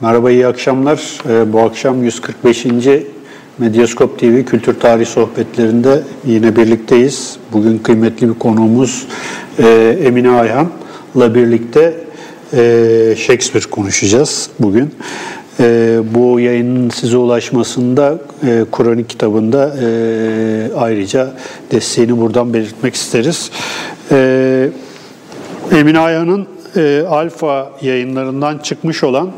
Merhaba, iyi akşamlar. Ee, bu akşam 145. Medyaskop TV Kültür Tarih Sohbetlerinde yine birlikteyiz. Bugün kıymetli bir konuğumuz e, Emine Ayhan'la birlikte e, Shakespeare konuşacağız bugün. E, bu yayının size ulaşmasında Kronik kitabında ayrıca desteğini buradan belirtmek isteriz. Emine Ayhan'ın Alfa yayınlarından çıkmış olan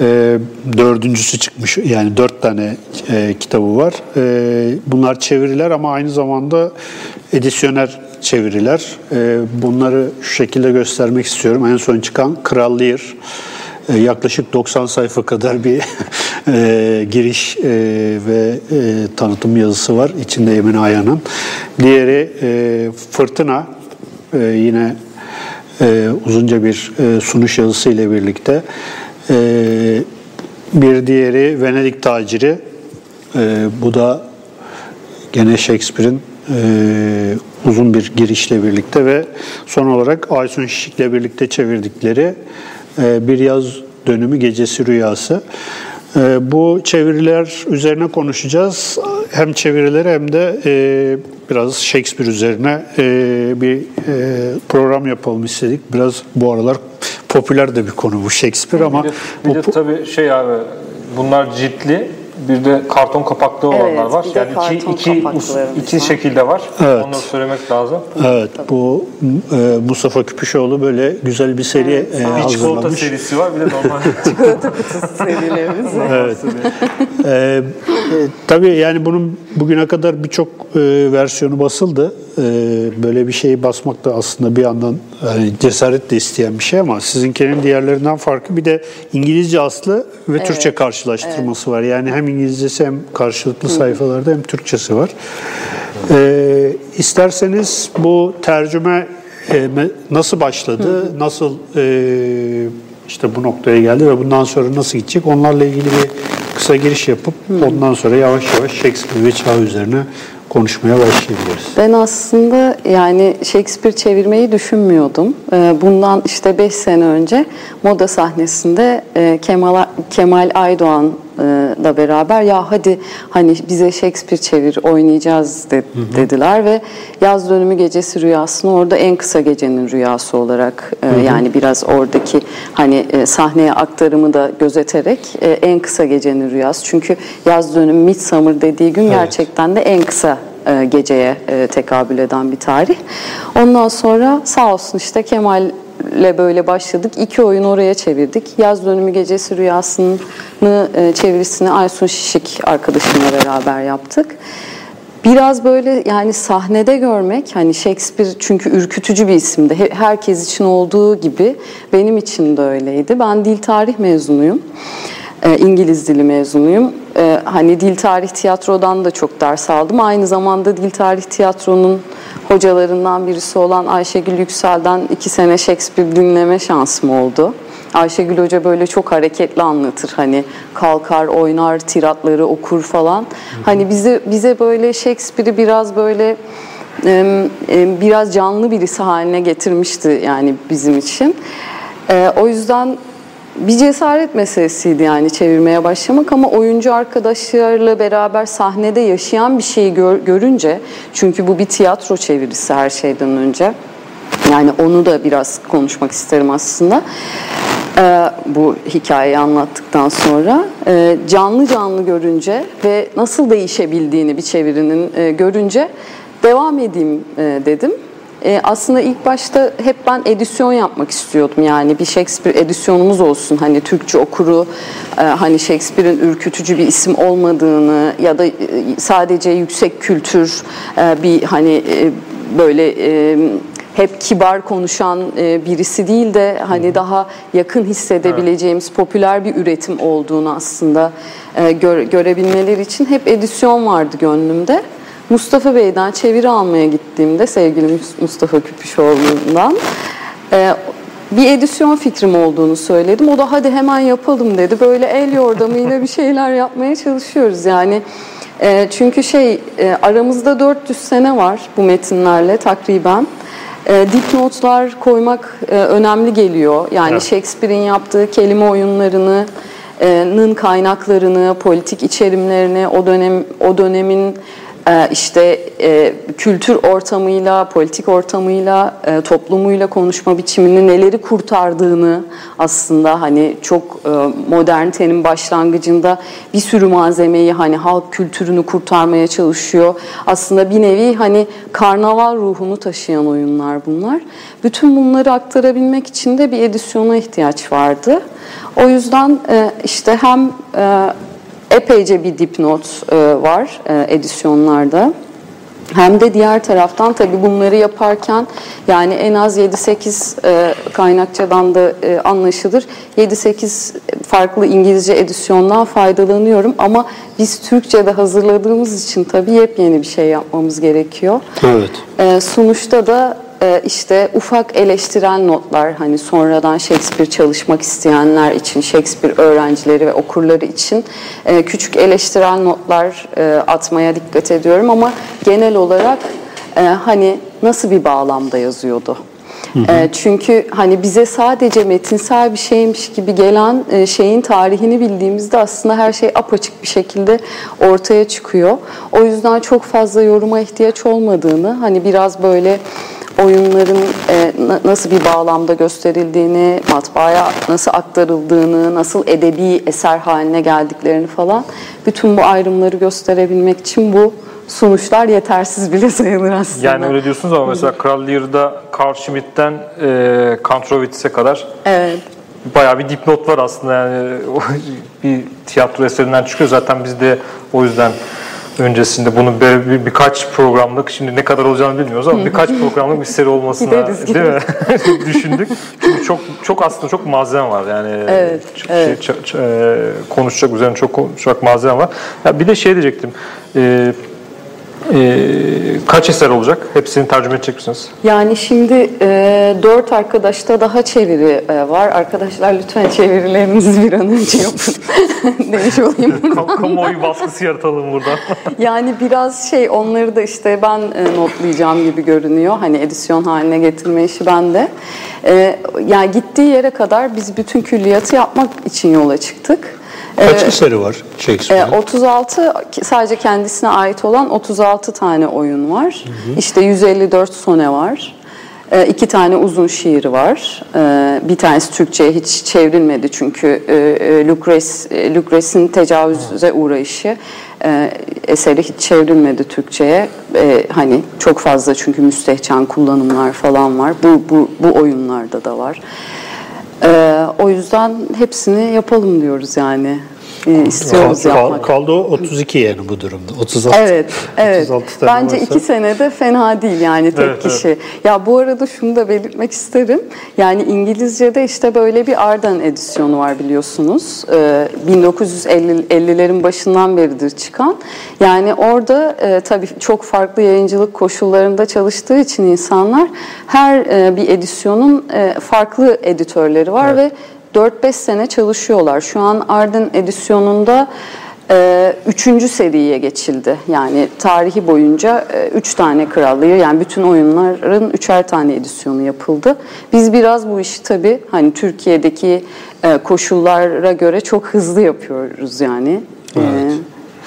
e, dördüncüsü çıkmış. Yani dört tane e, kitabı var. E, bunlar çeviriler ama aynı zamanda edisyoner çeviriler. E, bunları şu şekilde göstermek istiyorum. En son çıkan Kral. E, yaklaşık 90 sayfa kadar bir e, giriş e, ve e, tanıtım yazısı var. İçinde Emin Aya'nın. Diğeri e, Fırtına. E, yine e, uzunca bir e, sunuş yazısı ile birlikte. E, bir diğeri Venedik Taciri. E, bu da gene Shakespeare'in e, uzun bir girişle birlikte ve son olarak Aysun Şişik'le birlikte çevirdikleri Bir Yaz Dönümü Gecesi Rüyası. Bu çeviriler üzerine konuşacağız. Hem çevirileri hem de biraz Shakespeare üzerine bir program yapalım istedik. Biraz bu aralar popüler de bir konu bu Shakespeare ama... Bir de, bir de bu, tabii şey abi bunlar ciltli bir de karton kapaklı Evet, olanlar var. Yani iki, iki, iki var. şekilde var. Evet. Onları söylemek lazım. Evet, bu e, Mustafa Küpüşoğlu böyle güzel bir seri e, Bir çikolata hazırlamış. serisi var bir de normal. Çikolata kutusu serilerimiz var. Evet. Ee, e, tabii yani bunun bugüne kadar birçok e, versiyonu basıldı. E, böyle bir şeyi basmak da aslında bir yandan yani cesaret de isteyen bir şey ama sizinkinin diğerlerinden farkı bir de İngilizce aslı ve Türkçe karşılaştırması var. Yani hem İngilizcesi hem karşılıklı sayfalarda hem Türkçesi var. E, isterseniz bu tercüme e, nasıl başladı, nasıl e, işte bu noktaya geldi ve bundan sonra nasıl gidecek? Onlarla ilgili bir kısa giriş yapıp ondan sonra yavaş yavaş Shakespeare ve çağ üzerine konuşmaya başlayabiliriz. Ben aslında yani Shakespeare çevirmeyi düşünmüyordum. Ee, Bundan işte 5 sene önce moda sahnesinde e, Kemal, Kemal Aydoğan'la beraber ya hadi hani bize Shakespeare çevir oynayacağız de- dediler ve yaz dönümü gecesi rüyasını orada en kısa gecenin rüyası olarak e, yani biraz oradaki hani e, sahneye aktarımı da gözeterek e, en kısa gecenin rüyası. Çünkü yaz dönümü Midsummer dediği gün gerçekten de en kısa e, geceye e, tekabül eden bir tarih. Ondan sonra sağ olsun işte Kemal'le böyle başladık. İki oyun oraya çevirdik. Yaz dönümü gecesi rüyasını e, çevirisini Aysun Şişik arkadaşımla beraber yaptık. Biraz böyle yani sahnede görmek hani Shakespeare çünkü ürkütücü bir isimdi. He- Herkes için olduğu gibi benim için de öyleydi. Ben dil tarih mezunuyum. Ee, İngiliz dili mezunuyum. Ee, hani dil tarih tiyatrodan da çok ders aldım. Aynı zamanda dil tarih tiyatronun hocalarından birisi olan Ayşegül Yüksel'den iki sene Shakespeare dinleme şansım oldu. Ayşegül Hoca böyle çok hareketli anlatır. Hani kalkar, oynar, tiratları okur falan. Hani bize bize böyle Shakespeare'i biraz böyle biraz canlı birisi haline getirmişti yani bizim için. Ee, o yüzden bir cesaret meselesiydi yani çevirmeye başlamak ama oyuncu arkadaşlarla beraber sahnede yaşayan bir şeyi gör- görünce çünkü bu bir tiyatro çevirisi her şeyden önce. Yani onu da biraz konuşmak isterim aslında. Ee, bu hikayeyi anlattıktan sonra Ee, canlı canlı görünce ve nasıl değişebildiğini bir çevirinin e, görünce devam edeyim e, dedim. E, aslında ilk başta hep ben edisyon yapmak istiyordum. Yani bir Shakespeare edisyonumuz olsun. Hani Türkçe okuru e, hani Shakespeare'in ürkütücü bir isim olmadığını ya da e, sadece yüksek kültür e, bir hani e, böyle e, hep kibar konuşan e, birisi değil de hani daha yakın hissedebileceğimiz popüler bir üretim olduğunu aslında e, gör- görebilmeleri için hep edisyon vardı gönlümde. Mustafa Bey'den çeviri almaya gittiğimde sevgili Mus- Mustafa Küpüşoğlu'ndan e, bir edisyon fikrim olduğunu söyledim. O da hadi hemen yapalım dedi. Böyle el yordamıyla bir şeyler yapmaya çalışıyoruz. Yani e, çünkü şey e, aramızda 400 sene var bu metinlerle takriben. e, dipnotlar koymak e, önemli geliyor. Yani Evet. Shakespeare'in yaptığı kelime oyunlarını, e, nın kaynaklarını, politik içerimlerini, o dönem o dönemin işte e, kültür ortamıyla, politik ortamıyla, e, toplumuyla konuşma biçimini neleri kurtardığını aslında hani çok e, modernitenin başlangıcında bir sürü malzemeyi hani halk kültürünü kurtarmaya çalışıyor. Aslında bir nevi hani karnaval ruhunu taşıyan oyunlar bunlar. Bütün bunları aktarabilmek için de bir edisyona ihtiyaç vardı. O yüzden işte hem epeyce bir dipnot e, var e, edisyonlarda. Hem de diğer taraftan tabii bunları yaparken yani en az 7-8 e, kaynakçadan da e, anlaşılır. 7-8 farklı İngilizce edisyondan faydalanıyorum ama biz Türkçe'de hazırladığımız için tabii yepyeni bir şey yapmamız gerekiyor. Evet. E, sonuçta da e, işte ufak eleştirel notlar hani sonradan Shakespeare çalışmak isteyenler için, Shakespeare öğrencileri ve okurları için e, küçük eleştirel notlar e, atmaya dikkat ediyorum ama genel olarak e, hani nasıl bir bağlamda yazıyordu? E, çünkü hani bize sadece metinsel bir şeymiş gibi gelen şeyin tarihini bildiğimizde aslında her şey apaçık bir şekilde ortaya çıkıyor. O yüzden çok fazla yoruma ihtiyaç olmadığını hani biraz böyle oyunların na- nasıl bir bağlamda gösterildiğini, matbaaya nasıl aktarıldığını, nasıl edebi eser haline geldiklerini falan bütün bu ayrımları gösterebilmek için bu sonuçlar yetersiz bile sayılır aslında. Yani öyle diyorsunuz ama mesela Kral Lear'da Carl Schmitt'ten e, Kantrovitz'e kadar Evet. bayağı bir dipnot var aslında yani bir tiyatro eserinden çıkıyor zaten biz de o yüzden öncesinde bunu bir, bir- birkaç programlık şimdi ne kadar olacağını bilmiyoruz ama birkaç programlık bir seri olmasına Gideriz, değil mi düşündük. Çünkü çok çok aslında çok malzeme var yani Evet, çok evet. Şey, ç- e, konuşacak üzerine çok konuşacak malzeme var. Ya bir de şey diyecektim. E, e, kaç eser olacak? Hepsini tercüme edecek misiniz? Yani şimdi e, dört arkadaşta daha çeviri e, var. Arkadaşlar lütfen çevirilerinizi bir an önce yapın. Demiş olayım. Kam- Kamuoyu baskısı yaratalım burada. Yani biraz şey onları da işte ben e, notlayacağım gibi görünüyor. Hani edisyon haline getirme işi bende. E, yani gittiği yere kadar biz bütün külliyatı yapmak için yola çıktık. Kaç eseri var E, Shakespeare'in? 36 sadece kendisine ait olan 36 tane oyun var. İşte 154 sone var. E, iki tane uzun şiiri var. E, bir tanesi Türkçe'ye hiç çevrilmedi çünkü e, e, Lucrece, e, Lucrece'in tecavüze uğrayışı e, eseri hiç çevrilmedi Türkçe'ye. E, hani çok fazla çünkü müstehcen kullanımlar falan var. Bu, bu, bu oyunlarda da var. E, o yüzden hepsini yapalım diyoruz yani. E, istiyoruz Kal- yapmak. kaldı o 32 yani bu durumda. 36. Evet, evet. 36 tane Bence varsa- iki senede fena değil yani tek Evet, evet. kişi. Ya bu arada şunu da belirtmek isterim. Yani İngilizce'de işte böyle bir Arden edisyonu var biliyorsunuz. Ee, 1950'lerin başından beridir çıkan. Yani orada e, tabii çok farklı yayıncılık koşullarında çalıştığı için insanlar her e, bir edisyonun e, farklı editörleri var ve 4-5 sene çalışıyorlar. Şu an Arden edisyonunda e, üçüncü seriye geçildi. Yani tarihi boyunca e, üç tane krallığı yani bütün oyunların üçer tane edisyonu yapıldı. Biz biraz bu işi tabii hani Türkiye'deki e, koşullara göre çok hızlı yapıyoruz yani. E,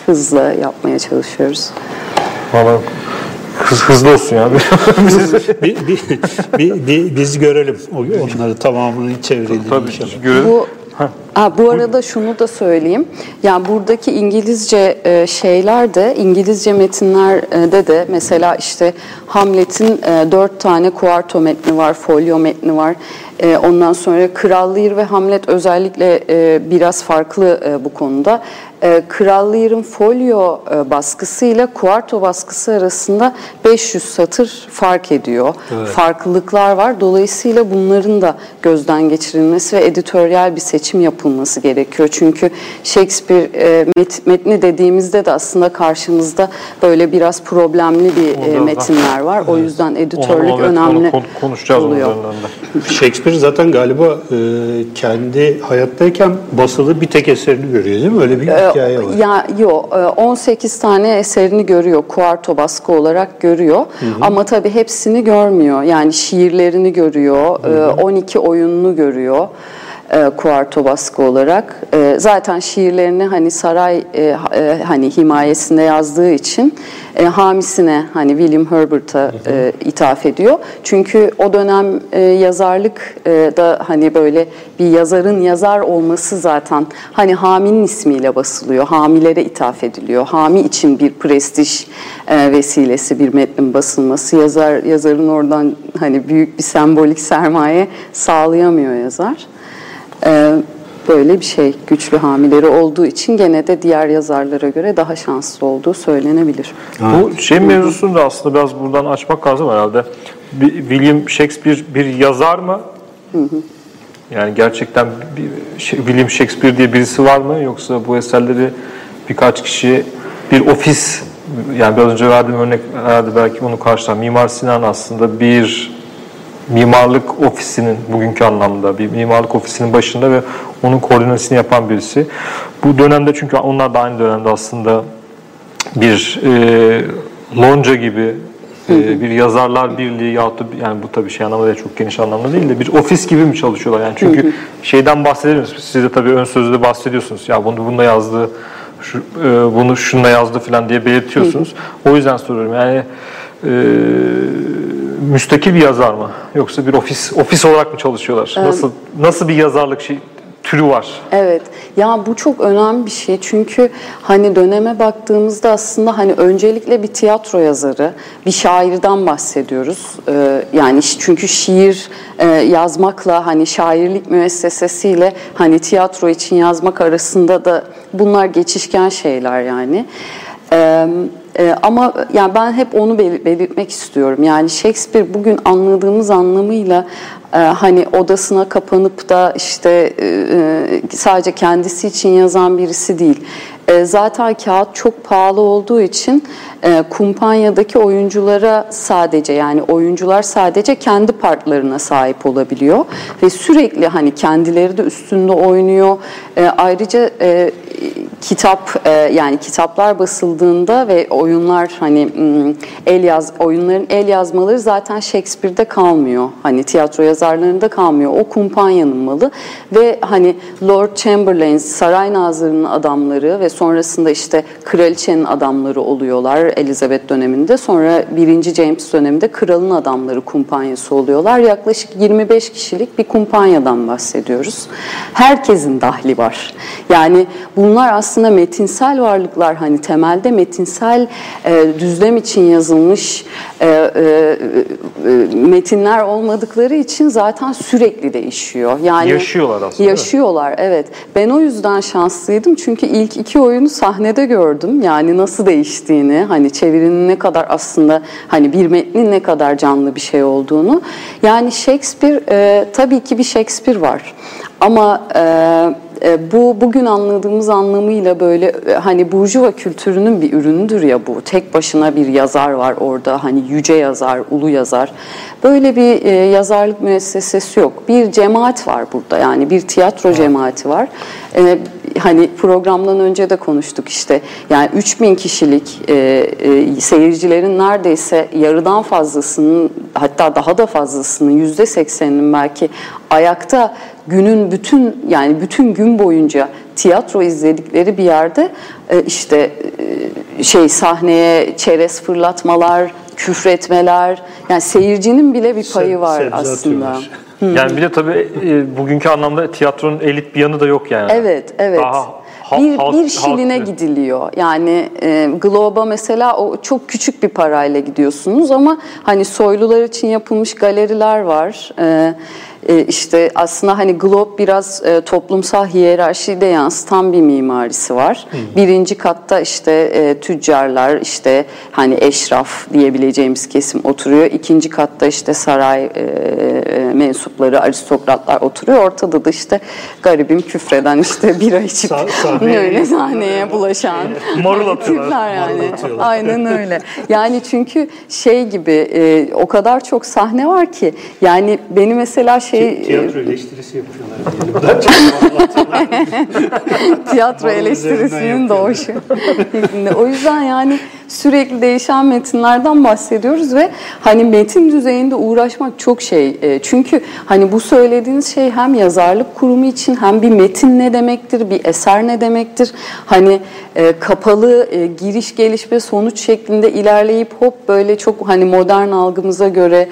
hızlı yapmaya çalışıyoruz. Valla hız, hızlı olsun ya. bir, bir, bir, bir- biz görelim onları tamamını çevrildiğini Tabii inşallah. görelim. Bu Ha, bu arada şunu da söyleyeyim. Yani buradaki İngilizce e, şeyler de İngilizce metinlerde de mesela işte Hamlet'in e, dört tane kuarto metni var, folyo metni var. E, ondan sonra Kral Lear ve Hamlet özellikle biraz farklı bu konuda. E, Kral Lear'ın folyo e, baskısıyla kuarto baskısı arasında 500 satır fark ediyor. Farklılıklar var. Dolayısıyla bunların da gözden geçirilmesi ve editoryal bir seçim yapılması gerekiyor. Çünkü Shakespeare e, met- metni dediğimizde de aslında karşımızda böyle biraz problemli bir metinler var. O yüzden editörlük Onu- önemli onu kon- konuşacağız oluyor. Shakespeare zaten galiba kendi hayattayken basılı bir tek eserini görüyor değil mi? Öyle bir hikaye var. Ya yok 18 tane eserini görüyor kuarto baskı olarak görüyor. Ama tabii hepsini görmüyor. Yani şiirlerini görüyor e, 12 oyununu görüyor e, kuarto baskı olarak E, zaten şiirlerini hani saray e, ha- e, hani himayesinde yazdığı için e, hamisine hani William Herbert'a e, ithaf ediyor çünkü o dönem e, yazarlık e, da hani böyle bir yazarın yazar olması zaten hani Hami'nin ismiyle basılıyor. Hamilere ithaf ediliyor. Hami için bir prestij e, vesilesi bir metnin basılması. Yazar yazarın oradan hani büyük bir sembolik sermaye sağlayamıyor yazar. E, böyle bir şey güçlü hamileri olduğu için gene de diğer yazarlara göre daha şanslı olduğu söylenebilir. Bu şey mevzusunu da aslında biraz buradan açmak lazım herhalde. Bir- William Shakespeare bir yazar mı? Yani gerçekten bir şey- William Shakespeare diye birisi var mı? Yoksa bu eserleri birkaç kişi bir ofis yani biraz önce verdiğim örnek herhalde belki bunu karşılar. Mimar Sinan aslında bir mimarlık ofisinin bugünkü anlamda bir mimarlık ofisinin başında ve onun koordinasyonu yapan birisi. Bu dönemde çünkü onlar da aynı dönemde aslında bir e, lonca gibi e, bir yazarlar birliği yahut da yani bu tabii şey anlamda çok geniş anlamda değil de bir ofis gibi mi çalışıyorlar? Yani çünkü şeyden bahsediyoruz siz de tabii ön sözde bahsediyorsunuz. Ya bunu bunda yazdı şu, e, bunu şununla yazdı falan diye belirtiyorsunuz. O yüzden soruyorum. Yani e, müstakil bir yazar mı yoksa bir ofis ofis olarak mı çalışıyorlar nasıl nasıl bir yazarlık şey türü var Evet. Ya bu çok önemli bir şey. Çünkü hani döneme baktığımızda aslında hani öncelikle bir tiyatro yazarı, bir şairden bahsediyoruz. Ee, yani çünkü şiir e, yazmakla hani şairlik müessesesiyle hani tiyatro için yazmak arasında da bunlar geçişken şeyler yani. Ee, e, ama yani ben hep onu bel- belirtmek istiyorum. Yani Shakespeare bugün anladığımız anlamıyla e, hani odasına kapanıp da işte e, e, sadece kendisi için yazan birisi değil. E, zaten kağıt çok pahalı olduğu için e, kumpanyadaki oyunculara sadece yani oyuncular sadece kendi partlarına sahip olabiliyor ve sürekli hani kendileri de üstünde oynuyor. E, ayrıca e, kitap yani kitaplar basıldığında ve oyunlar hani mm, el yaz oyunların el yazmaları zaten Shakespeare'de kalmıyor. Hani tiyatro yazarlarında kalmıyor. O kumpanyanın malı ve hani Lord Chamberlain saray nazırının adamları ve sonrasında işte kraliçenin adamları oluyorlar Elizabeth döneminde. Sonra 1. James döneminde kralın adamları kumpanyası oluyorlar. Yaklaşık 25 kişilik bir kumpanyadan bahsediyoruz. Herkesin dahli var. Yani bunlar aslında metinsel varlıklar hani temelde metinsel e, düzlem için yazılmış e, e, e, metinler olmadıkları için zaten sürekli değişiyor. Yani Yaşıyorlar aslında, Yaşıyorlar evet. Ben o yüzden şanslıydım çünkü ilk iki oyunu sahnede gördüm. Yani nasıl değiştiğini, hani çevirinin ne kadar aslında hani bir metnin ne kadar canlı bir şey olduğunu. Yani Shakespeare e, tabii ki bir Shakespeare var. Ama e, e, bu bugün anladığımız anlamıyla böyle e, hani burjuva kültürünün bir ürünüdür ya bu. Tek başına bir yazar var orada hani yüce yazar, ulu yazar. Böyle bir e, yazarlık müessesesi yok. Bir cemaat var burada yani bir tiyatro cemaati var. E, hani programdan önce de konuştuk işte yani 3000 kişilik e, e, seyircilerin neredeyse yarıdan fazlasının hatta daha da fazlasının yüzde sekseninin belki ayakta günün bütün yani bütün gün boyunca tiyatro izledikleri bir yerde e, işte e, şey sahneye çerez fırlatmalar, küfretmeler yani seyircinin bile bir payı var Sebze aslında. atıyorlar. Yani bir de tabii e, bugünkü anlamda tiyatronun elit bir yanı da yok yani. Evet, evet. Daha ha- bir, halk- bir şiline halk- gidiliyor. Yani e, Globe'a mesela o çok küçük bir parayla gidiyorsunuz ama hani soylular için yapılmış galeriler var. E, e, işte aslında hani Globe biraz e, toplumsal hiyerarşiyi de yansıtan bir mimarisi var. Birinci katta işte e, tüccarlar, işte hani eşraf diyebileceğimiz kesim oturuyor. İkinci katta işte saray e, mensupları, aristokratlar oturuyor. Ortada da işte garibim küfreden işte bira içip Sah- sahneye- öyle sahneye bulaşan Marul atıyorlar. yani. Marul atıyorlar. Aynen öyle. Yani çünkü şey gibi e, o kadar çok sahne var ki yani beni mesela şey... Tiyatro eleştirisi yapıyorlar Tiyatro eleştirisinin doğuşu. o yüzden yani sürekli değişen metinlerden bahsediyoruz ve hani metin düzeyinde uğraşmak çok şey. E, çünkü hani bu söylediğiniz şey hem yazarlık kurumu için hem bir metin ne demektir, bir eser ne demektir? Hani e, kapalı e, giriş geliş ve sonuç şeklinde ilerleyip hop böyle çok hani modern algımıza göre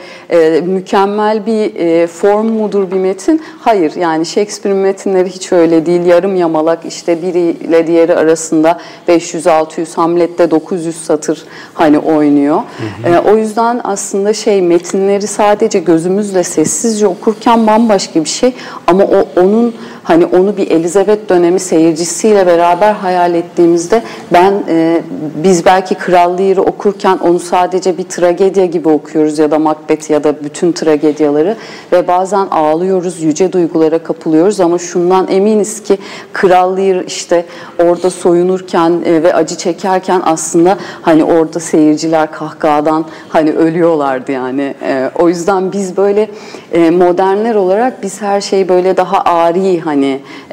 mükemmel bir form mudur bir metin? Hayır yani Shakespeare'in metinleri hiç öyle değil. Yarım yamalak işte biriyle diğeri arasında 500-600 Hamlet'te 900 satır hani oynuyor. Hı hı. E, o yüzden aslında şey metinleri sadece gözümüzle sessizce okurken bambaşka bir şey ama o onun hani onu bir Elizabeth dönemi seyircisiyle beraber hayal ettiğimizde ben e, biz belki Kral Lear'ı okurken onu sadece bir tragedya gibi okuyoruz ya da Macbeth ya da bütün tragedyaları ve bazen ağlıyoruz, yüce duygulara kapılıyoruz ama şundan eminiz ki Kral Lear işte orada soyunurken e, ve acı çekerken aslında hani orada seyirciler kahkahadan hani ölüyorlardı yani. E, o yüzden biz böyle e, modernler olarak biz her şeyi böyle daha ari hani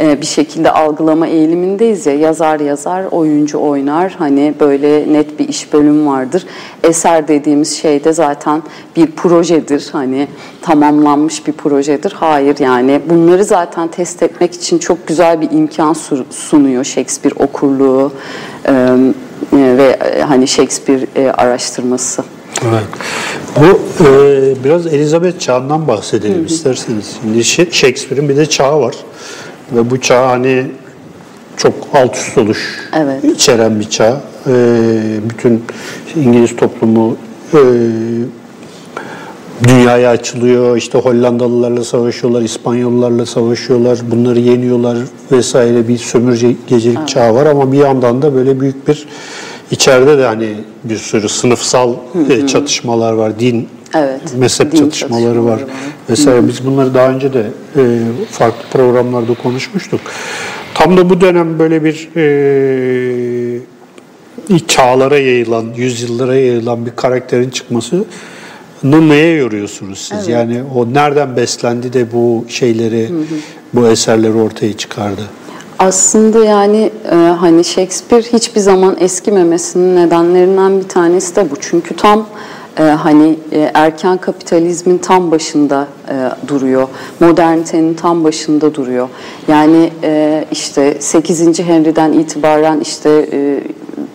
e, bir şekilde algılama eğilimindeyiz ya yazar yazar oyuncu oynar hani böyle net bir iş bölümü vardır. Eser dediğimiz şey de zaten bir projedir hani tamamlanmış bir projedir. Hayır yani bunları zaten test etmek için çok güzel bir imkan sunuyor Shakespeare okurluğu ve hani Shakespeare araştırması. Evet. Bu e, biraz Elizabeth çağından bahsedelim Hı-hı. isterseniz. Şimdi Shakespeare'in bir de çağı var. Ve bu çağ hani çok alt üst oluş evet. içeren bir çağ. E, bütün İngiliz toplumu e, dünyaya açılıyor. İşte Hollandalılarla savaşıyorlar, İspanyollarla savaşıyorlar. Bunları yeniyorlar vesaire bir sömürge gecelik evet. çağı var ama bir yandan da böyle büyük bir içeride de hani bir sürü sınıfsal hı. çatışmalar var. Din Evet. Mezhep din çatışmaları, çatışmaları var. var. Vesaire. Hı. Biz bunları daha önce de e, farklı programlarda konuşmuştuk. Tam da bu dönem böyle bir e, çağlara yayılan, yüzyıllara yayılan bir karakterin çıkması neye yoruyorsunuz siz? Evet. Yani o nereden beslendi de bu şeyleri, hı hı. bu eserleri ortaya çıkardı? Aslında yani e, hani Shakespeare hiçbir zaman eskimemesinin nedenlerinden bir tanesi de bu. Çünkü tam e, hani e, erken kapitalizmin tam başında e, duruyor. Modernitenin tam başında duruyor. Yani e, işte 8. Henry'den itibaren işte e,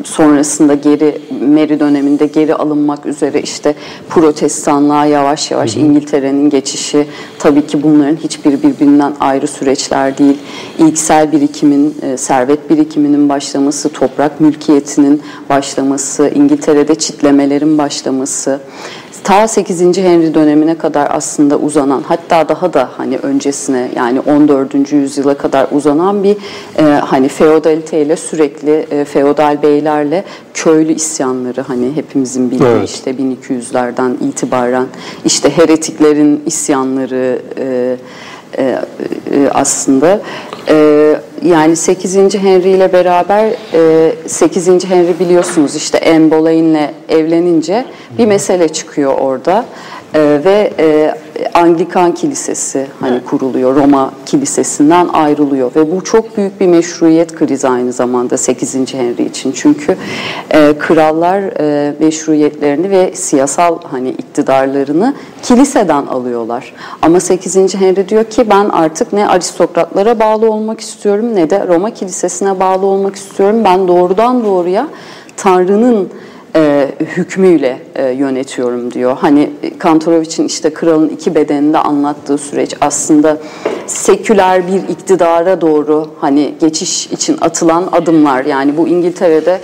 sonrasında geri Mary döneminde geri alınmak üzere işte protestanlığa yavaş yavaş İngiltere'nin geçişi tabii ki bunların hiçbiri birbirinden ayrı süreçler değil. İlksel birikimin, e, servet birikiminin başlaması, toprak mülkiyetinin başlaması, İngiltere'de çitlemelerin başlaması, ta 8. Henry dönemine kadar aslında uzanan hatta daha da hani öncesine yani 14. yüzyıla kadar uzanan bir e, hani feodaliteyle sürekli e, feodal beylerle köylü isyanları hani hepimizin bildiği evet. işte 1200'lerden itibaren işte heretiklerin isyanları e, e, e, aslında e, yani 8. Henry ile beraber 8. Henry biliyorsunuz işte Anne Boleyn'le evlenince bir mesele çıkıyor orada. Ee, ve e, Anglikan Kilisesi hani evet. kuruluyor. Roma Kilisesi'nden ayrılıyor ve bu çok büyük bir meşruiyet krizi aynı zamanda 8. Henry için. Çünkü e, krallar e, meşruiyetlerini ve siyasal hani iktidarlarını kiliseden alıyorlar. Ama 8. Henry diyor ki ben artık ne aristokratlara bağlı olmak istiyorum ne de Roma Kilisesi'ne bağlı olmak istiyorum. Ben doğrudan doğruya Tanrı'nın e, hükmüyle e, yönetiyorum diyor. Hani Kantorovic'in işte kralın iki bedeninde anlattığı süreç aslında seküler bir iktidara doğru hani geçiş için atılan adımlar. Yani bu İngiltere'de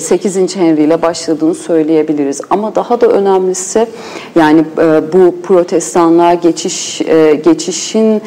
8. E, Henry ile başladığını söyleyebiliriz. Ama daha da önemlisi yani e, bu protestanlığa geçiş e, geçişin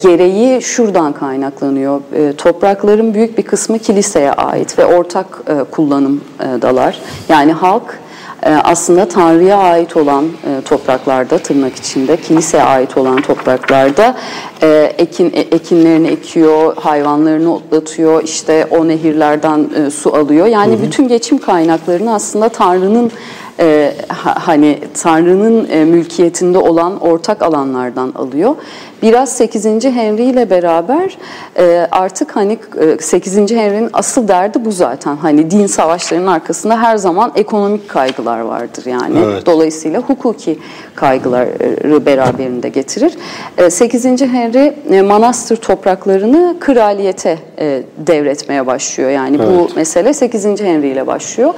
gereği şuradan kaynaklanıyor. Toprakların büyük bir kısmı kiliseye ait ve ortak kullanımdalar. Yani halk aslında Tanrı'ya ait olan e, topraklarda tırnak içinde kiliseye ait olan topraklarda e, ekin e, ekinlerini ekiyor, hayvanlarını otlatıyor, işte o nehirlerden su alıyor. Yani hı hı. bütün geçim kaynaklarını aslında Tanrı'nın e, hani Tanrı'nın e, mülkiyetinde olan ortak alanlardan alıyor. Biraz 8. Henry ile beraber e, artık hani e, 8. Henry'nin asıl derdi bu zaten. Hani din savaşlarının arkasında her zaman ekonomik kaygılar vardır yani. Evet. Dolayısıyla hukuki kaygıları beraberinde getirir. E, 8. Henry e, manastır topraklarını kraliyete e, devretmeye başlıyor. Yani evet. bu mesele 8. Henry ile başlıyor.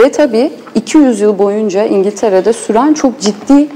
Ve tabii 200 yıl boyunca İngiltere'de süren çok ciddi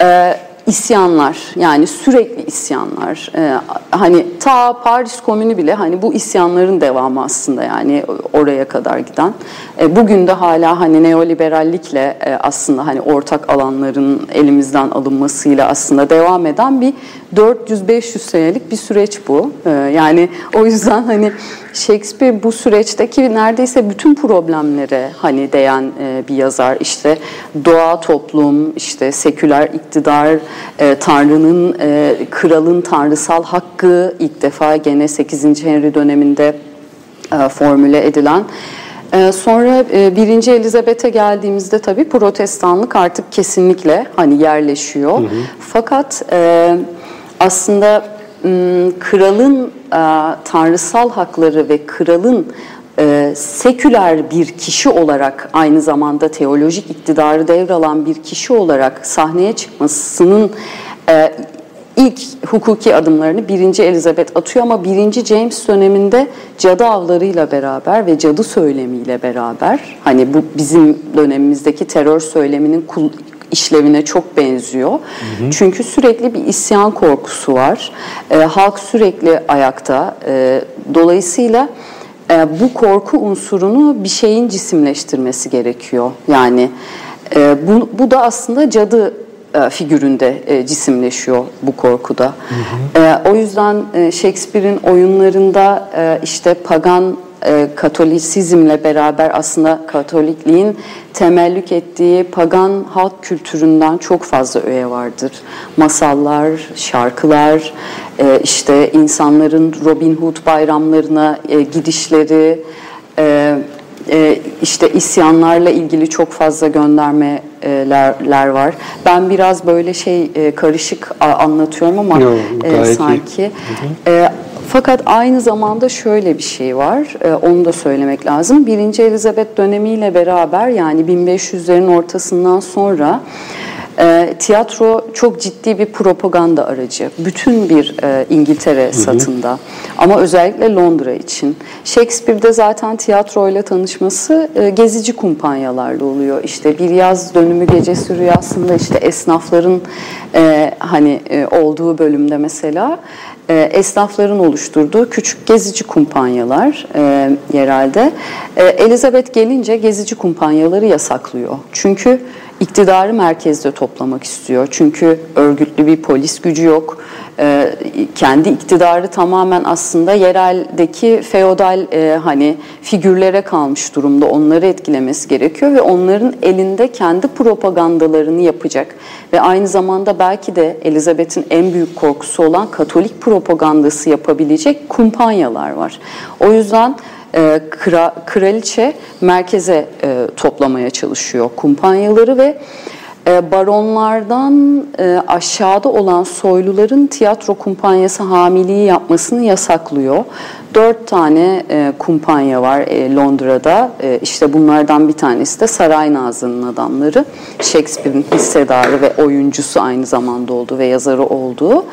e, isyanlar yani sürekli isyanlar e, hani ta Paris Komünü bile hani bu isyanların devamı aslında yani oraya kadar giden. E, bugün de hala hani neoliberallikle e, aslında hani ortak alanların elimizden alınmasıyla aslında devam eden bir 400-500 senelik bir süreç bu. E, yani o yüzden hani Shakespeare bu süreçteki neredeyse bütün problemlere hani değen e, bir yazar. İşte doğa, toplum, işte seküler iktidar, e, Tanrı'nın, e, kralın tanrısal hakkı ilk defa gene 8. Henry döneminde e, formüle edilen. Sonra 1. Elizabeth'e geldiğimizde tabii protestanlık artık kesinlikle hani yerleşiyor. Hı hı. Fakat aslında kralın tanrısal hakları ve kralın seküler bir kişi olarak aynı zamanda teolojik iktidarı devralan bir kişi olarak sahneye çıkmasının ilk hukuki adımlarını 1. Elizabeth atıyor ama 1. James döneminde cadı avlarıyla beraber ve cadı söylemiyle beraber hani bu bizim dönemimizdeki terör söyleminin işlevine çok benziyor. Hı hı. Çünkü sürekli bir isyan korkusu var. E, halk sürekli ayakta. E, dolayısıyla e, bu korku unsurunu bir şeyin cisimleştirmesi gerekiyor. Yani e, bu, bu da aslında cadı e, figüründe e, cisimleşiyor bu korkuda. Hı hı. E, o yüzden e, Shakespeare'in oyunlarında e, işte pagan e, Katolisizmle beraber aslında Katolikliğin temellük ettiği pagan halk kültüründen çok fazla öğe vardır. Masallar, şarkılar, e, işte insanların Robin Hood bayramlarına e, gidişleri, e, e, işte isyanlarla ilgili çok fazla göndermeler var. Ben biraz böyle şey e, karışık anlatıyorum ama Yo, e, sanki. Hı hı. Fakat aynı zamanda şöyle bir şey var, e, onu da söylemek lazım. Birinci Elizabeth dönemiyle beraber yani 1500'lerin ortasından sonra e, tiyatro çok ciddi bir propaganda aracı. Bütün bir e, İngiltere hı hı. satında ama özellikle Londra için. Shakespeare'de zaten tiyatroyla tanışması e, gezici kumpanyalarla oluyor. İşte bir yaz dönümü gecesi rüyasında işte esnafların e, hani e, olduğu bölümde mesela e, esnafların oluşturduğu küçük gezici kumpanyalar e, yerelde. E, Elizabeth gelince gezici kumpanyaları yasaklıyor. Çünkü iktidarı merkezde toplamak istiyor. Çünkü örgütlü bir polis gücü yok. Ee, kendi iktidarı tamamen aslında yereldeki feodal e, hani figürlere kalmış durumda. Onları etkilemesi gerekiyor ve onların elinde kendi propagandalarını yapacak ve aynı zamanda belki de Elizabeth'in en büyük korkusu olan Katolik propagandası yapabilecek kumpanyalar var. O yüzden e, kra, kraliçe merkeze e, toplamaya çalışıyor kumpanyaları ve e, baronlardan e, aşağıda olan soyluların tiyatro kumpanyası hamiliği yapmasını yasaklıyor. Dört tane e, kumpanya var e, Londra'da. E, işte bunlardan bir tanesi de Saray Nazlı'nın adamları. Shakespeare'in hissedarı ve oyuncusu aynı zamanda oldu ve yazarı olduğu.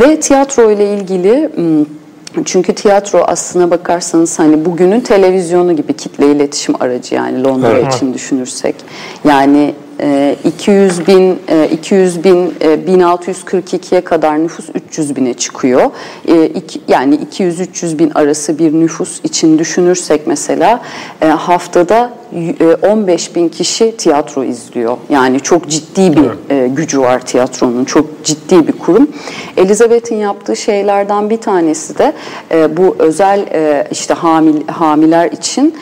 Ve tiyatro ile ilgili... Çünkü tiyatro aslına bakarsanız hani bugünün televizyonu gibi kitle iletişim aracı yani Londra evet. için düşünürsek. Yani 200 ee, bin 200 e, bin 1642'ye e, kadar nüfus 300 bine çıkıyor. Yani 200-300 bin arası bir nüfus için düşünürsek mesela e, haftada 15 bin kişi tiyatro izliyor. Yani çok ciddi bir evet. gücü var tiyatronun, çok ciddi bir kurum. Elizabeth'in yaptığı şeylerden bir tanesi de bu özel işte hamil, hamiler için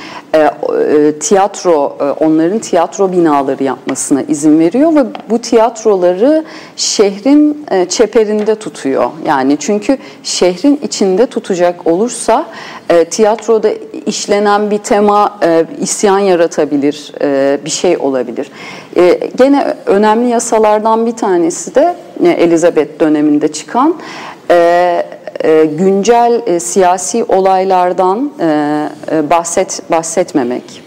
tiyatro, onların tiyatro binaları yapması olmasına izin veriyor ve bu tiyatroları şehrin e, çeperinde tutuyor. Yani çünkü şehrin içinde tutacak olursa e, tiyatroda işlenen bir tema e, isyan yaratabilir, e, bir şey olabilir. E, gene önemli yasalardan bir tanesi de e, Elizabeth döneminde çıkan e, e, güncel e, siyasi olaylardan e, e, bahset bahsetmemek.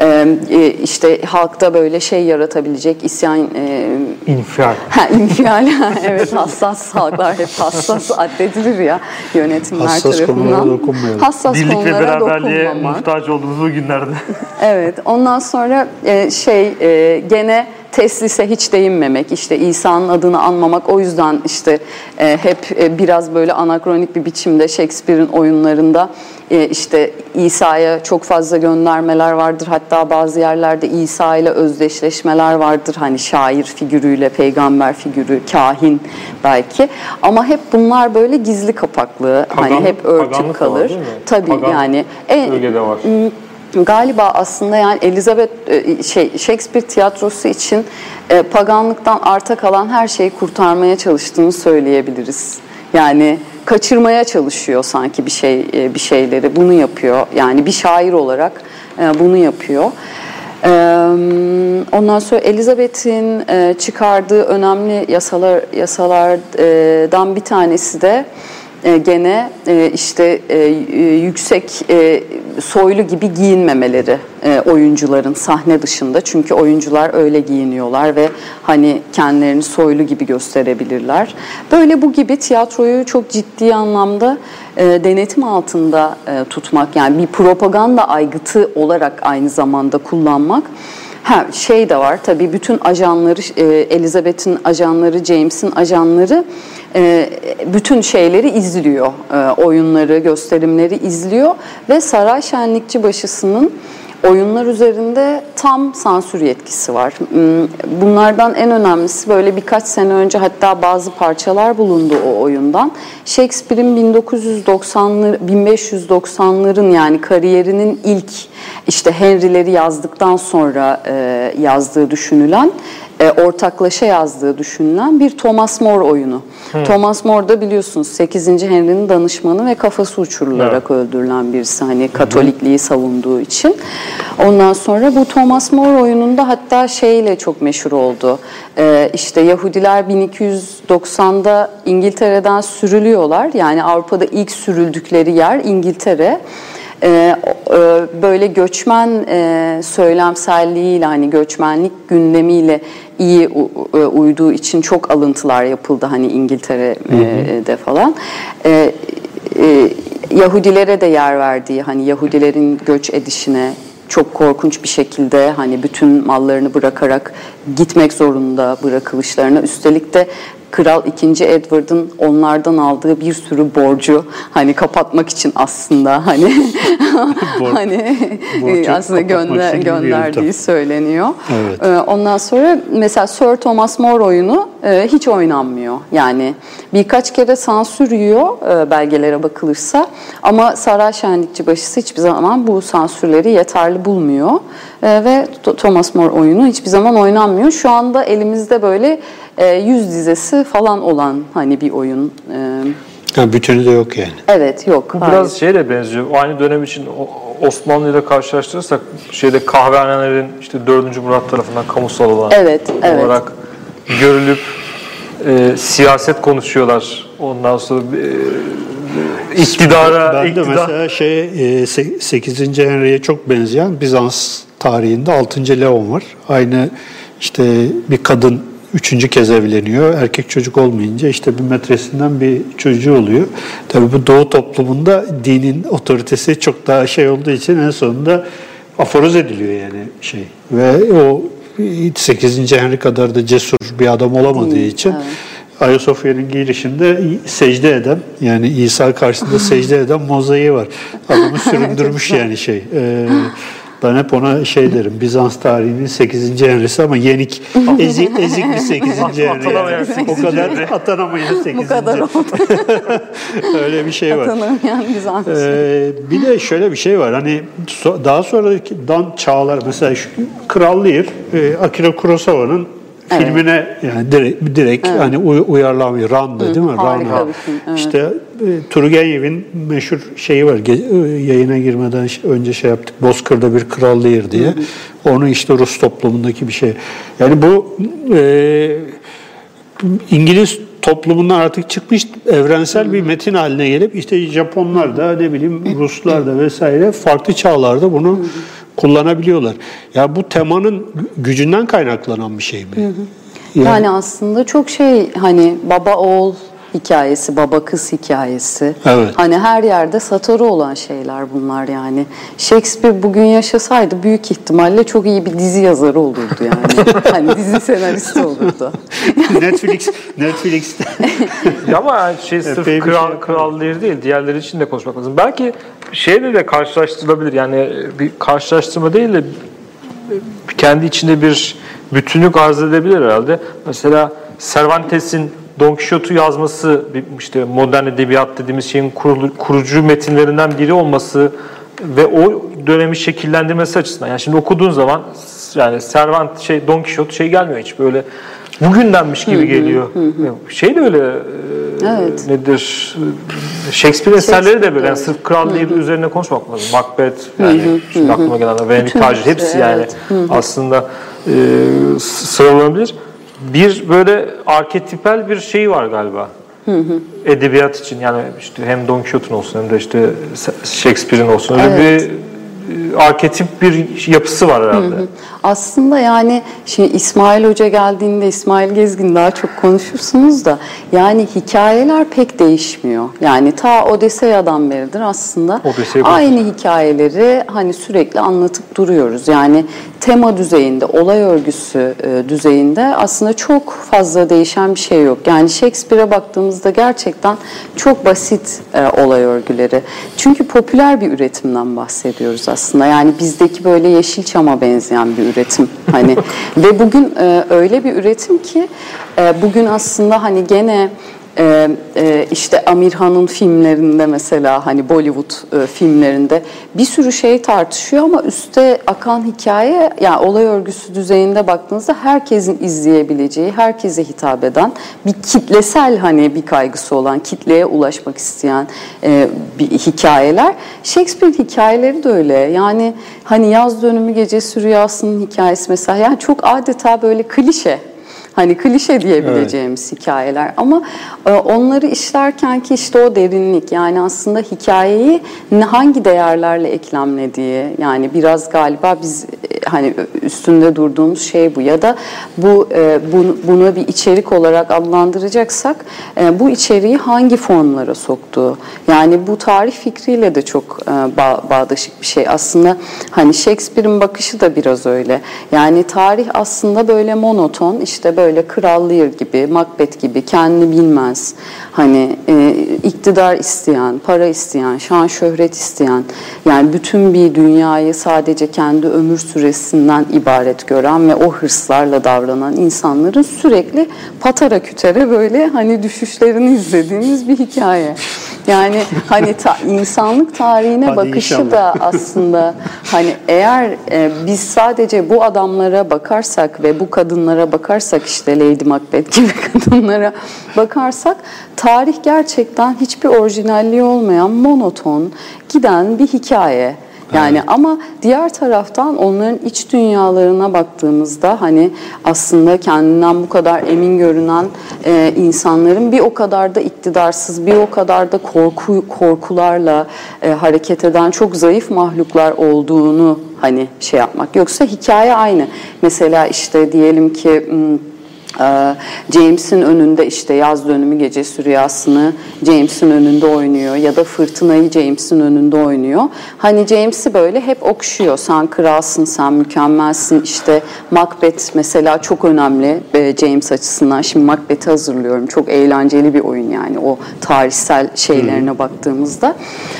E, işte halkta böyle şey yaratabilecek isyan e, infial. Ha, infial. evet hassas halklar hep hassas addedilir ya yönetimler hassas tarafından. Konulara dokunmayalım. Hassas Birlik ve konulara beraberliğe dokunmamak. muhtaç olduğumuz bu günlerde. Evet. Ondan sonra e, şey e, gene teslise hiç değinmemek, işte İsa'nın adını anmamak. O yüzden işte e, hep e, biraz böyle anakronik bir biçimde Shakespeare'in oyunlarında e, işte İsa'ya çok fazla göndermeler vardır. Hatta bazı yerlerde İsa ile özdeşleşmeler vardır. Hani şair figürüyle, peygamber figürü, kahin belki. Ama hep bunlar böyle gizli kapaklı. hani Paganlık- hep örtük kalır. Tabii Pagan yani. Bölgede var. Galiba aslında yani Elizabeth e, şey Shakespeare tiyatrosu için e, paganlıktan arta kalan her şeyi kurtarmaya çalıştığını söyleyebiliriz. Yani kaçırmaya çalışıyor sanki bir şey e, bir şeyleri. Bunu yapıyor. Yani bir şair olarak bunu yapıyor. Ondan sonra Elizabeth'in çıkardığı önemli yasalar yasalardan bir tanesi de gene e, işte e, yüksek e, soylu gibi giyinmemeleri e, oyuncuların sahne dışında çünkü oyuncular öyle giyiniyorlar ve hani kendilerini soylu gibi gösterebilirler. Böyle bu gibi tiyatroyu çok ciddi anlamda e, denetim altında e, tutmak yani bir propaganda aygıtı olarak aynı zamanda kullanmak. Ha şey de var tabii bütün ajanları e, Elizabeth'in ajanları, James'in ajanları e, bütün şeyleri izliyor. E, oyunları, gösterimleri izliyor ve Saray Şenlikçi Başısı'nın oyunlar üzerinde tam sansür yetkisi var. Hmm, Bunlardan en önemlisi böyle birkaç sene önce hatta bazı parçalar bulundu o oyundan. Shakespeare'in 1990'lı 1590'ların yani kariyerinin ilk işte Henry'leri yazdıktan sonra e, yazdığı düşünülen e, ortaklaşa yazdığı düşünülen bir Thomas More oyunu. Thomas More da biliyorsunuz 8. Henry'nin danışmanı ve kafası uçurularak öldürülen birisi hani Katolikliği savunduğu için. Ondan sonra bu Thomas More oyununda hatta şeyle çok meşhur oldu. E, işte Yahudiler 1290'da İngiltere'den sürülüyorlar. Yani Avrupa'da ilk sürüldükleri yer İngiltere. Ee, e, böyle göçmen e, söylemselliğiyle hani göçmenlik gündemiyle iyi e, uyduğu için çok alıntılar yapıldı hani İngiltere'de falan. Ee, e, Yahudilere de yer verdiği hani Yahudilerin göç edişine çok korkunç bir şekilde hani bütün mallarını bırakarak gitmek zorunda bırakılışlarına üstelik de Kral 2. Edward'ın onlardan aldığı bir sürü borcu hani kapatmak için aslında hani Borç- hani borcu aslında gönder, gönderdiği söyleniyor. Evet. Ee, Ondan sonra mesela Sir Thomas More oyunu e, hiç oynanmıyor. Yani birkaç kere sansür yiyor e, belgelere bakılırsa ama Saray Şenlikçi Başısı hiçbir zaman bu sansürleri yeterli bulmuyor E, ve Thomas More oyunu hiçbir zaman oynanmıyor. Şu anda elimizde böyle e, yüz dizesi falan olan hani bir oyun. E, Ha, bütünü de yok yani. Evet yok. Bu hayır. biraz şeyle benziyor. Aynı dönem için Osmanlı ile karşılaştırırsak şeyde kahvehanelerin işte 4. Murat tarafından kamusal olan Evet, evet. olarak görülüp e, siyaset konuşuyorlar. Ondan sonra e, iktidara Ben de iktidar, mesela şey e, se- 8. Henry'e çok benzeyen Bizans tarihinde 6. Leon var. Aynı işte bir kadın üçüncü kez evleniyor. Erkek çocuk olmayınca işte bir metresinden bir çocuğu oluyor. Tabii bu doğu toplumunda dinin otoritesi çok daha şey olduğu için en sonunda aforoz ediliyor yani şey. Ve o 8. Henry kadar da cesur bir adam olamadığı Değil, için evet. Ayasofya'nın girişinde secde eden yani İsa karşısında secde eden mozaiği var. Adamı süründürmüş yani şey. Ee, ben hep ona şey derim Bizans tarihinin 8. Henry'si ama yenik ezik, ezik bir 8. Henry. Atanamayan Yani. 8. O kadar atanamayan 8. Bu kadar oldu. Öyle bir şey var. Tanımayan Bizans. Ee, bir de şöyle bir şey var. Hani daha sonraki dan çağlar mesela şu Kral Lear, e, Akira Kurosawa'nın filmine yani direkt, direkt hani uy- uyarlanmış Ran'dı değil mi? Harika Ran. bir film, evet. İşte Turgenev'in meşhur şeyi var. E, Yayına girmeden önce şey yaptık. Bozkır'da bir kral değir diye. Onu işte Rus toplumundaki bir şey. Yani bu e, İngiliz toplumundan artık çıkmış evrensel bir metin haline gelip işte Japonlar da ne bileyim Ruslar da vesaire farklı çağlarda bunu kullanabiliyorlar. Ya bu temanın gücünden kaynaklanan bir şey mi? Yani- Yani aslında çok şey hani baba oğul hikayesi, baba kız hikayesi. Evet. Hani her yerde satırı olan şeyler bunlar yani. Shakespeare bugün yaşasaydı büyük ihtimalle çok iyi bir dizi yazarı olurdu yani. hani dizi senaristi olurdu. Netflix Netflix'te Ya ama şey sırf Epey kral, şey kralları değil, diğerleri için de konuşmak lazım. Belki şeyle de karşılaştırılabilir. Yani bir karşılaştırma değil de kendi içinde bir bütünlük arz edebilir herhalde. Mesela Cervantes'in Don Quixote'u yazması, işte modern edebiyat dediğimiz şeyin kurucu metinlerinden biri olması ve o dönemi şekillendirmesi açısından. Yani şimdi okuduğun zaman yani Cervantes şey Don Quixote şey gelmiyor hiç böyle bugündenmiş gibi geliyor. Şey de öyle e, Evet. nedir? Shakespeare eserleri de böyle. Yani sırf kral değil üzerine konuşmak lazım. Macbeth yani şimdi aklıma gelen Vernitaج Bütün hepsi yani aslında e, sıralanabilir. Bir böyle arketipel bir şey var galiba. Edebiyat için yani işte hem Don Quixote'un olsun hem de işte Shakespeare'in olsun öyle Evet. bir e, arketip bir yapısı var herhalde. Aslında yani şimdi İsmail Hoca geldiğinde İsmail Gezgin daha çok konuşursunuz da yani hikayeler pek değişmiyor. Yani ta Odeseya'dan beridir aslında Odesey aynı hikayeleri hani sürekli anlatıp duruyoruz. Yani tema düzeyinde, olay örgüsü e, düzeyinde aslında çok fazla değişen bir şey yok. Yani Shakespeare'e baktığımızda gerçekten çok basit e, olay örgüleri. Çünkü popüler bir üretimden bahsediyoruz aslında. Yani bizdeki böyle Yeşilçam'a benzeyen bir üretim. Hani ve bugün e, öyle bir üretim ki e, bugün aslında hani gene ee, e, işte Amirhan'ın filmlerinde mesela hani Bollywood e, filmlerinde bir sürü şey tartışıyor ama üste akan hikaye yani olay örgüsü düzeyinde baktığınızda herkesin izleyebileceği, herkese hitap eden bir kitlesel hani bir kaygısı olan, kitleye ulaşmak isteyen e, bir hikayeler. Shakespeare hikayeleri de öyle. Yani hani yaz dönümü gecesi rüyasının hikayesi mesela yani çok adeta böyle klişe Hani klişe diyebileceğimiz hikayeler. Ama e, onları işlerken ki işte o derinlik yani aslında hikayeyi hangi değerlerle eklemlediği yani biraz galiba biz e, hani üstünde durduğumuz şey bu. Ya da bu e, bunu, bunu bir içerik olarak adlandıracaksak e, bu içeriği hangi formlara soktuğu? Yani bu tarih fikriyle de çok e, bağ- bağdaşık bir şey. Aslında hani Shakespeare'in bakışı da biraz öyle. Yani tarih aslında böyle monoton işte böyle Kral Lear gibi Macbeth gibi kendini bilmez hani e, iktidar isteyen para isteyen şan şöhret isteyen yani bütün bir dünyayı sadece kendi ömür süresinden ibaret gören ve o hırslarla davranan insanların sürekli patara kütere böyle hani düşüşlerini izlediğimiz bir hikaye. Yani hani ta- insanlık tarihine Hadi bakışı inşallah. da aslında hani eğer e, biz sadece bu adamlara bakarsak ve bu kadınlara bakarsak işte Lady Macbeth gibi kadınlara bakarsak tarih gerçekten hiçbir orijinalliği olmayan monoton giden bir hikaye. Yani ama diğer taraftan onların iç dünyalarına baktığımızda hani aslında kendinden bu kadar emin görünen e, insanların bir o kadar da iktidarsız, bir o kadar da korku korkularla e, hareket eden çok zayıf mahluklar olduğunu hani şey yapmak. Yoksa hikaye aynı. Mesela işte diyelim ki James'in önünde işte yaz dönümü gecesi rüyasını James'in önünde oynuyor ya da fırtınayı James'in önünde oynuyor. Hani James'i böyle hep okşuyor. Sen kralsın, sen mükemmelsin. İşte Macbeth mesela çok önemli e, James açısından. Şimdi Macbeth'i hazırlıyorum. Çok eğlenceli bir oyun yani o tarihsel şeylerine baktığımızda.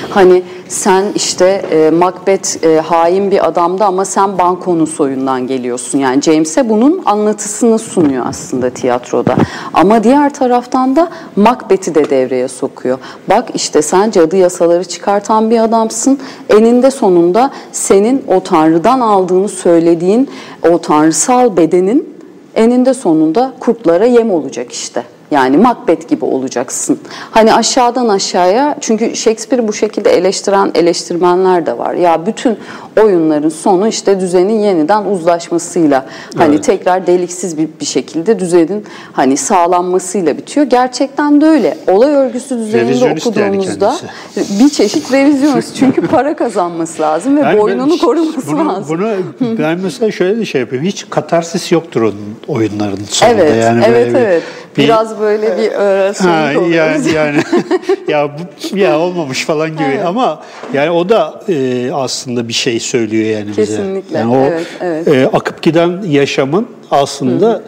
Hani sen işte e, Macbeth e, hain bir adamdı ama sen bankonun soyundan geliyorsun. Yani James'e bunun anlatısını sunuyor aslında tiyatroda. Ama diğer taraftan da Macbeth'i de devreye sokuyor. Bak işte sen cadı yasaları çıkartan bir adamsın. Eninde sonunda senin o tanrıdan aldığını söylediğin o tanrısal bedenin eninde sonunda kurtlara yem olacak işte. Yani Macbeth gibi olacaksın. Hani aşağıdan aşağıya çünkü Shakespeare bu şekilde eleştiren eleştirmenler de var. Ya bütün oyunların sonu işte düzenin yeniden uzlaşmasıyla hani evet. tekrar deliksiz bir, bir şekilde düzenin hani sağlanmasıyla bitiyor. Gerçekten de öyle. Olay örgüsü düzeninde okuduğumuzda yani bir çeşit revizyonist çünkü para kazanması lazım ve yani boynunu koruması bunu, lazım. Bunu ben mesela şöyle bir şey yapıyorum. Hiç katarsis yoktur onun oyunların sonunda. Evet, yani evet, evet. Bir, Biraz böyle bir öğretmenlik yani, yani ya bu, ya olmamış falan gibi evet. ama yani o da e, aslında bir şey söylüyor yani bize. Kesinlikle. Yani o evet, evet. E, akıp giden yaşamın aslında Hı.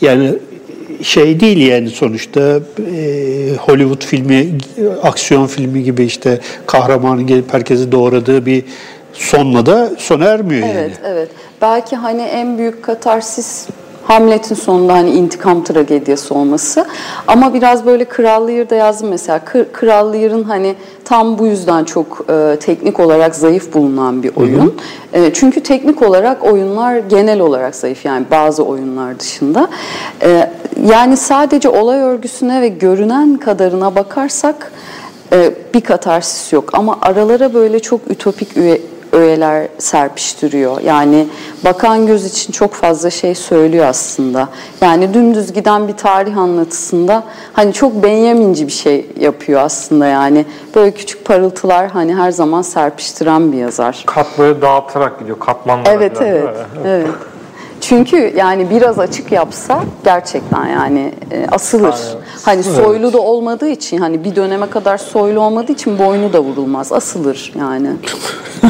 yani şey değil yani sonuçta e, Hollywood filmi, aksiyon filmi gibi işte kahramanın gelip herkesi doğradığı bir sonla da sona ermiyor evet, yani. Evet, evet. Belki hani en büyük katarsis Hamlet'in sonunda hani intikam tragediyası olması. Ama biraz böyle Kral Lear'da yazdım mesela. Kral Lear'ın hani tam bu yüzden çok e, teknik olarak zayıf bulunan bir oyun. E, çünkü teknik olarak oyunlar genel olarak zayıf yani bazı oyunlar dışında. E, yani sadece olay örgüsüne ve görünen kadarına bakarsak e, bir katarsis yok. Ama aralara böyle çok ütopik üye, öğeler serpiştiriyor. Yani bakan göz için çok fazla şey söylüyor aslında. Yani dümdüz giden bir tarih anlatısında hani çok Benjaminci bir şey yapıyor aslında yani. Böyle küçük parıltılar hani her zaman serpiştiren bir yazar. Katları dağıtarak gidiyor, katmanlara. Evet, evet, evet. Çünkü yani biraz açık yapsa gerçekten yani e, asılır. Aynen. Hani soylu evet. da olmadığı için hani bir döneme kadar soylu olmadığı için boynu da vurulmaz. Asılır yani.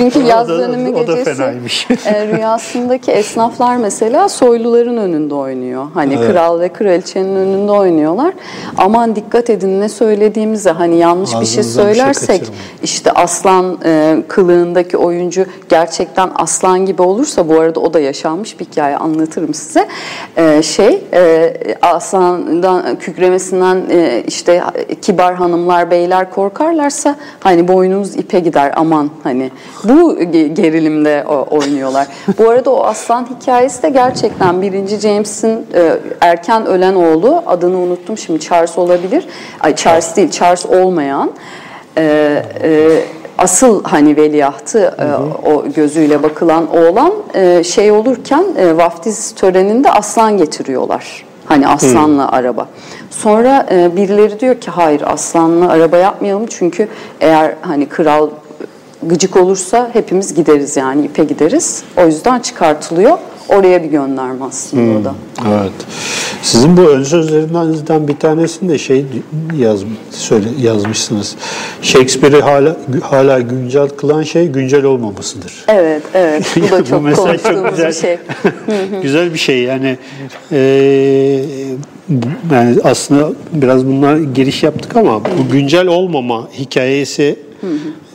Çünkü yaz dönümü gecesi e, rüyasındaki esnaflar mesela soyluların önünde oynuyor. Hani evet. kral ve kraliçenin önünde oynuyorlar. Aman dikkat edin ne söylediğimize hani yanlış Ağzınızdan bir şey söylersek bir şey işte aslan e, kılığındaki oyuncu gerçekten aslan gibi olursa bu arada o da yaşanmış bir hikaye anlatırım size. E, şey e, aslandan kükremesinden e, işte kibar hanımlar beyler korkarlarsa hani boynumuz ipe gider aman hani bu gerilimde oynuyorlar. Bu arada o aslan hikayesi de gerçekten birinci James'in e, erken ölen oğlu adını unuttum şimdi Charles olabilir. Ay Charles değil Charles olmayan e, e, asıl hani veliahtı hı hı. o gözüyle bakılan oğlan şey olurken vaftiz töreninde aslan getiriyorlar. Hani aslanla hmm. araba. Sonra e, birileri diyor ki hayır aslanla araba yapmayalım çünkü eğer hani kral gıcık olursa hepimiz gideriz yani ipe gideriz. O yüzden çıkartılıyor. Oraya bir gönderme aslında hmm, o da. Evet. Sizin bu ön sözlerinizden bir tanesinde şey yaz, söyle, yazmışsınız. Shakespeare'i hala hala güncel kılan şey güncel olmamasıdır. Evet, evet. Bu da çok bu çok güzel, bir şey. güzel bir şey yani. E, yani aslında biraz bunlar giriş yaptık ama bu güncel olmama hikayesi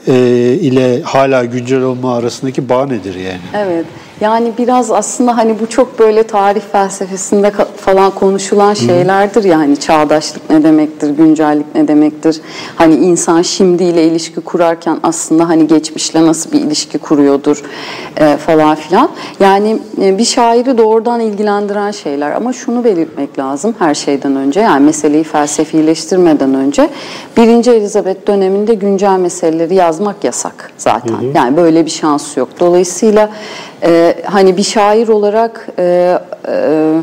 e, ile hala güncel olma arasındaki bağ nedir yani? Evet. Yani biraz aslında hani bu çok böyle tarih felsefesinde falan konuşulan şeylerdir ya hani çağdaşlık ne demektir, güncellik ne demektir? Hani insan şimdiyle ilişki kurarken aslında hani geçmişle nasıl bir ilişki kuruyordur e, falan filan. Yani e, bir şairi doğrudan ilgilendiren şeyler ama şunu belirtmek lazım her şeyden önce yani meseleyi felsefileştirmeden önce birinci Elizabeth döneminde güncel meseleleri yazmak yasak zaten. Hı hı. Yani böyle bir şans yok. Dolayısıyla e, hani bir şair olarak e, e,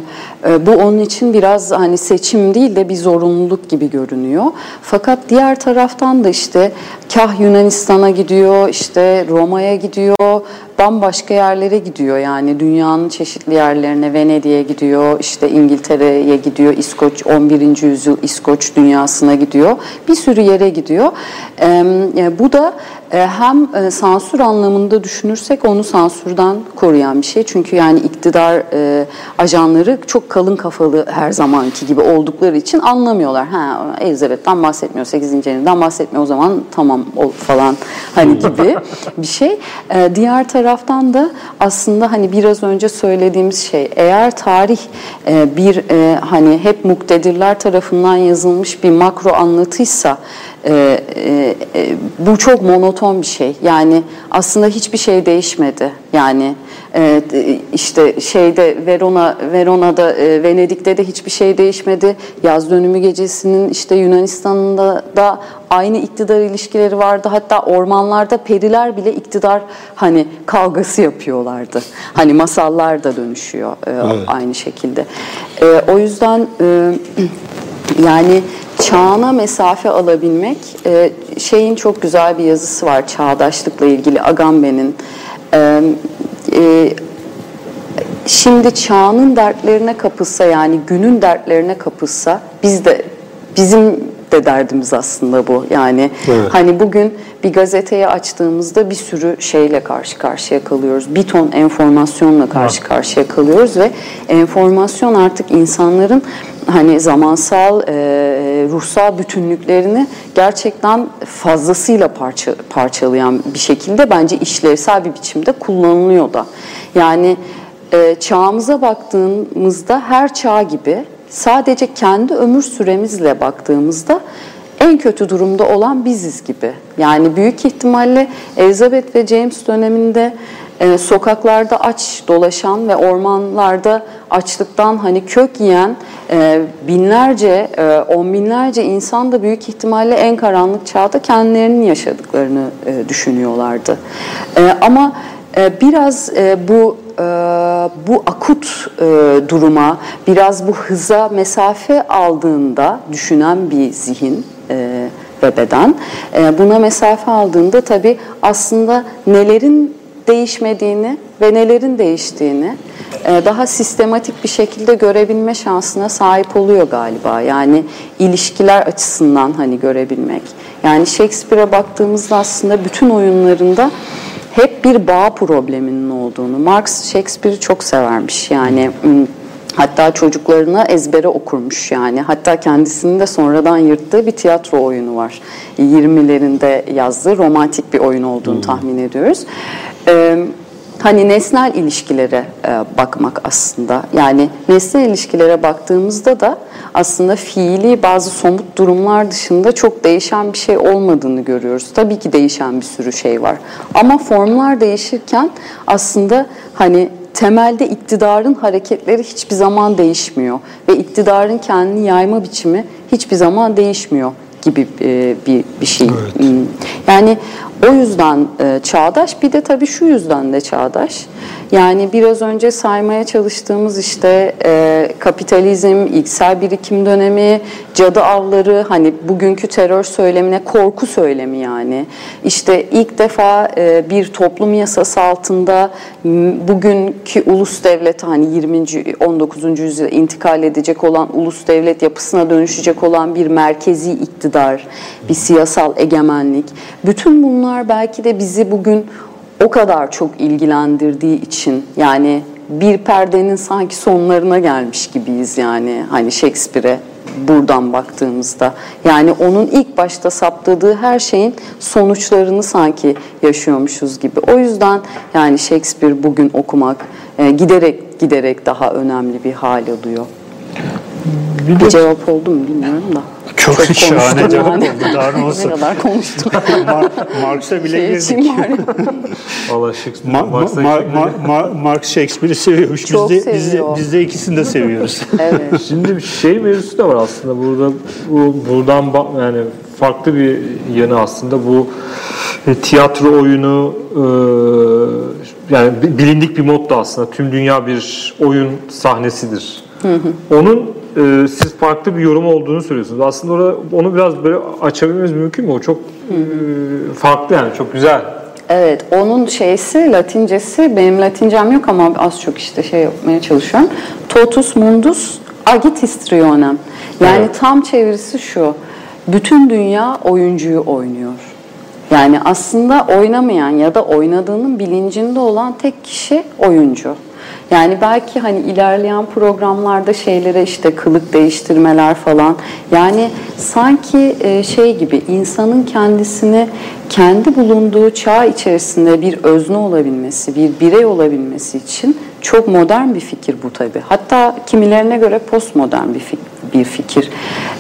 e, bu onun için biraz hani seçim değil de bir zorunluluk gibi görünüyor. Fakat diğer taraftan da işte kah Yunanistan'a gidiyor, işte Roma'ya gidiyor, bambaşka yerlere gidiyor yani dünyanın çeşitli yerlerine Venedik'e gidiyor, işte İngiltere'ye gidiyor, İskoç 11. yüzyıl İskoç dünyasına gidiyor. Bir sürü yere gidiyor. E, bu da e, hem e, sansür anlamında düşünürsek onu sansürden koruyan bir şey. Çünkü yani iktidar ajanları çok kalın kafalı her zamanki gibi oldukları için anlamıyorlar. Ha Elizabeth'ten bahsetmiyor, 8. Henry'den bahsetmiyor o zaman tamam falan hani gibi bir şey. Diğer taraftan da aslında hani biraz önce söylediğimiz şey eğer tarih bir hani hep muktedirler tarafından yazılmış bir makro anlatıysa e, bu çok monoton bir şey. Yani aslında hiçbir şey değişmedi. Yani e, işte şeyde Verona Verona'da e, Venedik'te de hiçbir şey değişmedi. Yaz dönümü gecesinin işte Yunanistan'da da aynı iktidar ilişkileri vardı. Hatta ormanlarda periler bile iktidar hani kavgası yapıyorlardı. Hani masallar da dönüşüyor e, evet. aynı şekilde. E, o yüzden e, yani çağına mesafe alabilmek e, şeyin çok güzel bir yazısı var çağdaşlıkla ilgili Agamben'in. E, e, şimdi çağının dertlerine kapılsa yani günün dertlerine kapılsa biz de bizim de derdimiz aslında bu. Yani evet. hani bugün bir gazeteyi açtığımızda bir sürü şeyle karşı karşıya kalıyoruz. Bir ton enformasyonla karşı evet. karşıya kalıyoruz ve enformasyon artık insanların hani zamansal, e, ruhsal bütünlüklerini gerçekten fazlasıyla parça, parçalayan bir şekilde bence işlevsel bir biçimde kullanılıyor da. Yani e, çağımıza baktığımızda her çağ gibi sadece kendi ömür süremizle baktığımızda en kötü durumda olan biziz gibi. Yani büyük ihtimalle Elizabeth ve James döneminde e, sokaklarda aç dolaşan ve ormanlarda açlıktan hani kök yiyen e, binlerce, e, on binlerce insan da büyük ihtimalle en karanlık çağda kendilerinin yaşadıklarını e, düşünüyorlardı. E, ama e, biraz e, bu e, bu akut e, duruma, biraz bu hıza mesafe aldığında düşünen bir zihin e, ve beden, e, buna mesafe aldığında tabii aslında nelerin değişmediğini ve nelerin değiştiğini e, daha sistematik bir şekilde görebilme şansına sahip oluyor galiba. Yani ilişkiler açısından hani görebilmek. Yani Shakespeare'e baktığımızda aslında bütün oyunlarında hep bir bağ probleminin olduğunu. Marx Shakespeare'i çok severmiş. Yani hatta çocuklarına ezbere okurmuş yani. Hatta kendisinin de sonradan yırttığı bir tiyatro oyunu var. 20'lerinde yazdığı romantik bir oyun olduğunu hmm. tahmin ediyoruz. Ee, hani nesnel ilişkilere e, bakmak aslında. Yani nesnel ilişkilere baktığımızda da aslında fiili bazı somut durumlar dışında çok değişen bir şey olmadığını görüyoruz. Tabii ki değişen bir sürü şey var. Ama formlar değişirken aslında hani temelde iktidarın hareketleri hiçbir zaman değişmiyor ve iktidarın kendini yayma biçimi hiçbir zaman değişmiyor gibi e, bir bir şey. Evet. Hmm. Yani o yüzden e, çağdaş bir de tabii şu yüzden de çağdaş. Yani biraz önce saymaya çalıştığımız işte e, kapitalizm, ilksel birikim dönemi, cadı avları, hani bugünkü terör söylemine korku söylemi yani. İşte ilk defa e, bir toplum yasası altında bugünkü ulus devlet hani 20. 19. yüzyılda intikal edecek olan ulus devlet yapısına dönüşecek olan bir merkezi iktidar, bir siyasal egemenlik. Bütün bunlar belki de bizi bugün o kadar çok ilgilendirdiği için yani bir perdenin sanki sonlarına gelmiş gibiyiz yani hani Shakespeare'e buradan baktığımızda. Yani onun ilk başta saptadığı her şeyin sonuçlarını sanki yaşıyormuşuz gibi. O yüzden yani Shakespeare bugün okumak e, giderek giderek daha önemli bir hal alıyor. Bir, bir cevap oldu mu bilmiyorum da. Çok, Çok şahane cevap yani. oldu. Daha ne olsun. ne kadar konuştuk. Marx'a bile şey girdik. Valla Shakespeare, Ma- Marx'a Ma- Ma- Ma- Marx Shakespeare'i seviyormuş. Çok biz de, biz de, biz de ikisini de seviyoruz. evet. Şimdi şey mevzusu da var aslında burada. Bu, buradan yani farklı bir yanı aslında bu e, tiyatro oyunu e, yani bilindik bir mod da aslında. Tüm dünya bir oyun sahnesidir. Onun e, siz farklı bir yorum olduğunu söylüyorsunuz. Aslında orada onu biraz böyle açabilmemiz mümkün mü? O çok e, farklı yani çok güzel. Evet, onun şeysi, Latincesi, benim Latincem yok ama az çok işte şey yapmaya çalışıyorum. Totus mundus agit histrionem. Yani evet. tam çevirisi şu, bütün dünya oyuncuyu oynuyor. Yani aslında oynamayan ya da oynadığının bilincinde olan tek kişi oyuncu. Yani belki hani ilerleyen programlarda şeylere işte kılık değiştirmeler falan yani sanki e, şey gibi insanın kendisini kendi bulunduğu çağ içerisinde bir özne olabilmesi, bir birey olabilmesi için çok modern bir fikir bu tabi. Hatta kimilerine göre postmodern bir fikir bir fikir.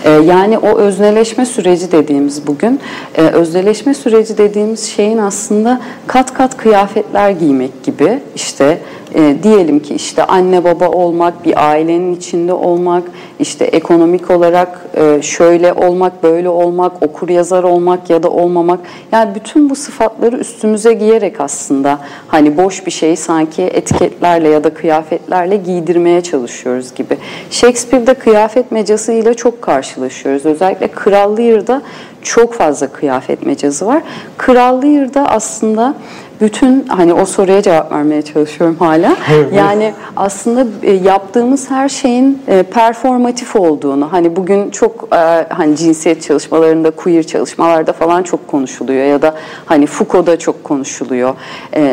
Ee, yani o özneleşme süreci dediğimiz bugün, e, özneleşme süreci dediğimiz şeyin aslında kat kat kıyafetler giymek gibi. İşte e, diyelim ki işte anne baba olmak, bir ailenin içinde olmak, işte ekonomik olarak e, şöyle olmak, böyle olmak, okur yazar olmak ya da olmamak. Yani bütün bu sıfatları üstümüze giyerek aslında hani boş bir şeyi sanki etiketlerle ya da kıyafetlerle giydirmeye çalışıyoruz gibi. Shakespeare'de kıyafet mecasıyla çok karşılaşıyoruz. Özellikle Kral Lear'da çok fazla kıyafet mecazı var. Kral Lear'da aslında bütün hani o soruya cevap vermeye çalışıyorum hala. yani aslında e, yaptığımız her şeyin e, performatif olduğunu hani bugün çok e, hani cinsiyet çalışmalarında, queer çalışmalarda falan çok konuşuluyor ya da hani Foucault'da çok konuşuluyor.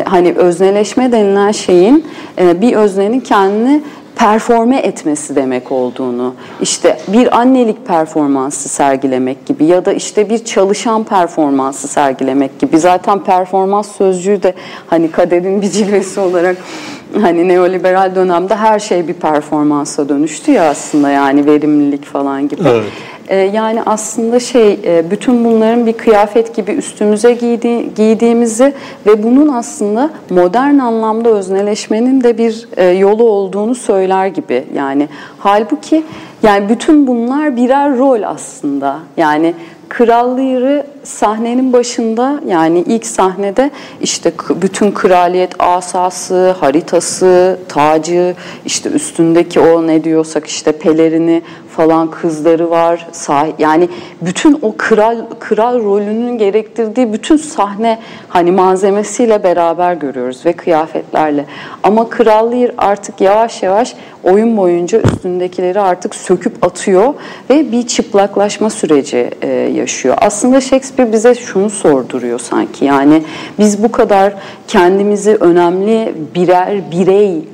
Hani özneleşme denilen şeyin bir öznenin kendini performe etmesi demek olduğunu, işte bir annelik performansı sergilemek gibi ya da işte bir çalışan performansı sergilemek gibi. Zaten performans sözcüğü de hani kaderin bir cilvesi olarak hani neoliberal dönemde her şey bir performansa dönüştü ya aslında yani verimlilik falan gibi. Evet. Ee, yani aslında şey e, bütün bunların bir kıyafet gibi üstümüze giydi, giydiğimizi ve bunun aslında modern anlamda özneleşmenin de bir e, yolu olduğunu söyler gibi. Yani halbuki yani bütün bunlar birer rol aslında. Yani Kral Lear'ı sahnenin başında yani ilk sahnede işte bütün kraliyet asası, haritası, tacı, işte üstündeki o ne diyorsak işte pelerini falan kızları var. Yani bütün o kral kral rolünün gerektirdiği bütün sahne hani malzemesiyle beraber görüyoruz ve kıyafetlerle. Ama Kral artık yavaş yavaş oyun boyunca üstündekileri artık söküp atıyor ve bir çıplaklaşma süreci e, yaşıyor. Aslında Shakespeare bize şunu sorduruyor sanki. Yani biz bu kadar kendimizi önemli birer birey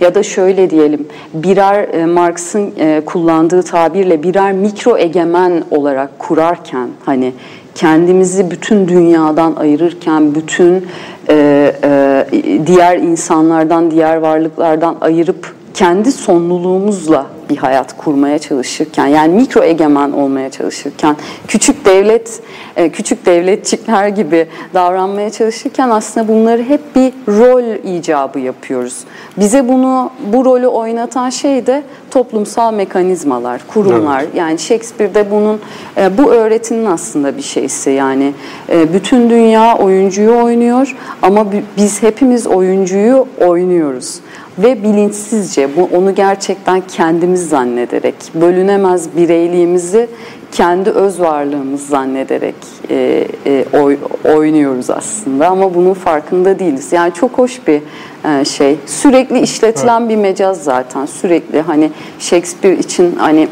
ya da şöyle diyelim birer e, Marx'ın e, kullandığı tabirle birer mikro egemen olarak kurarken hani kendimizi bütün dünyadan ayırırken bütün e, diğer insanlardan diğer varlıklardan ayırıp kendi sonluluğumuzla bir hayat kurmaya çalışırken yani mikro egemen olmaya çalışırken küçük devlet e, küçük devletçikler gibi davranmaya çalışırken aslında bunları hep bir rol icabı yapıyoruz. Bize bunu bu rolü oynatan şey de toplumsal mekanizmalar, kurumlar. Evet. Yani Shakespeare'de bunun e, bu öğretinin aslında bir şeysi. Yani e, bütün dünya oyuncuyu oynuyor ama biz hepimiz oyuncuyu oynuyoruz ve bilinçsizce bu onu gerçekten kendimiz zannederek bölünemez bireyliğimizi kendi öz varlığımız zannederek e, e, oy, oynuyoruz aslında ama bunun farkında değiliz. Yani çok hoş bir e, şey. Sürekli işletilen evet. bir mecaz zaten. Sürekli hani Shakespeare için hani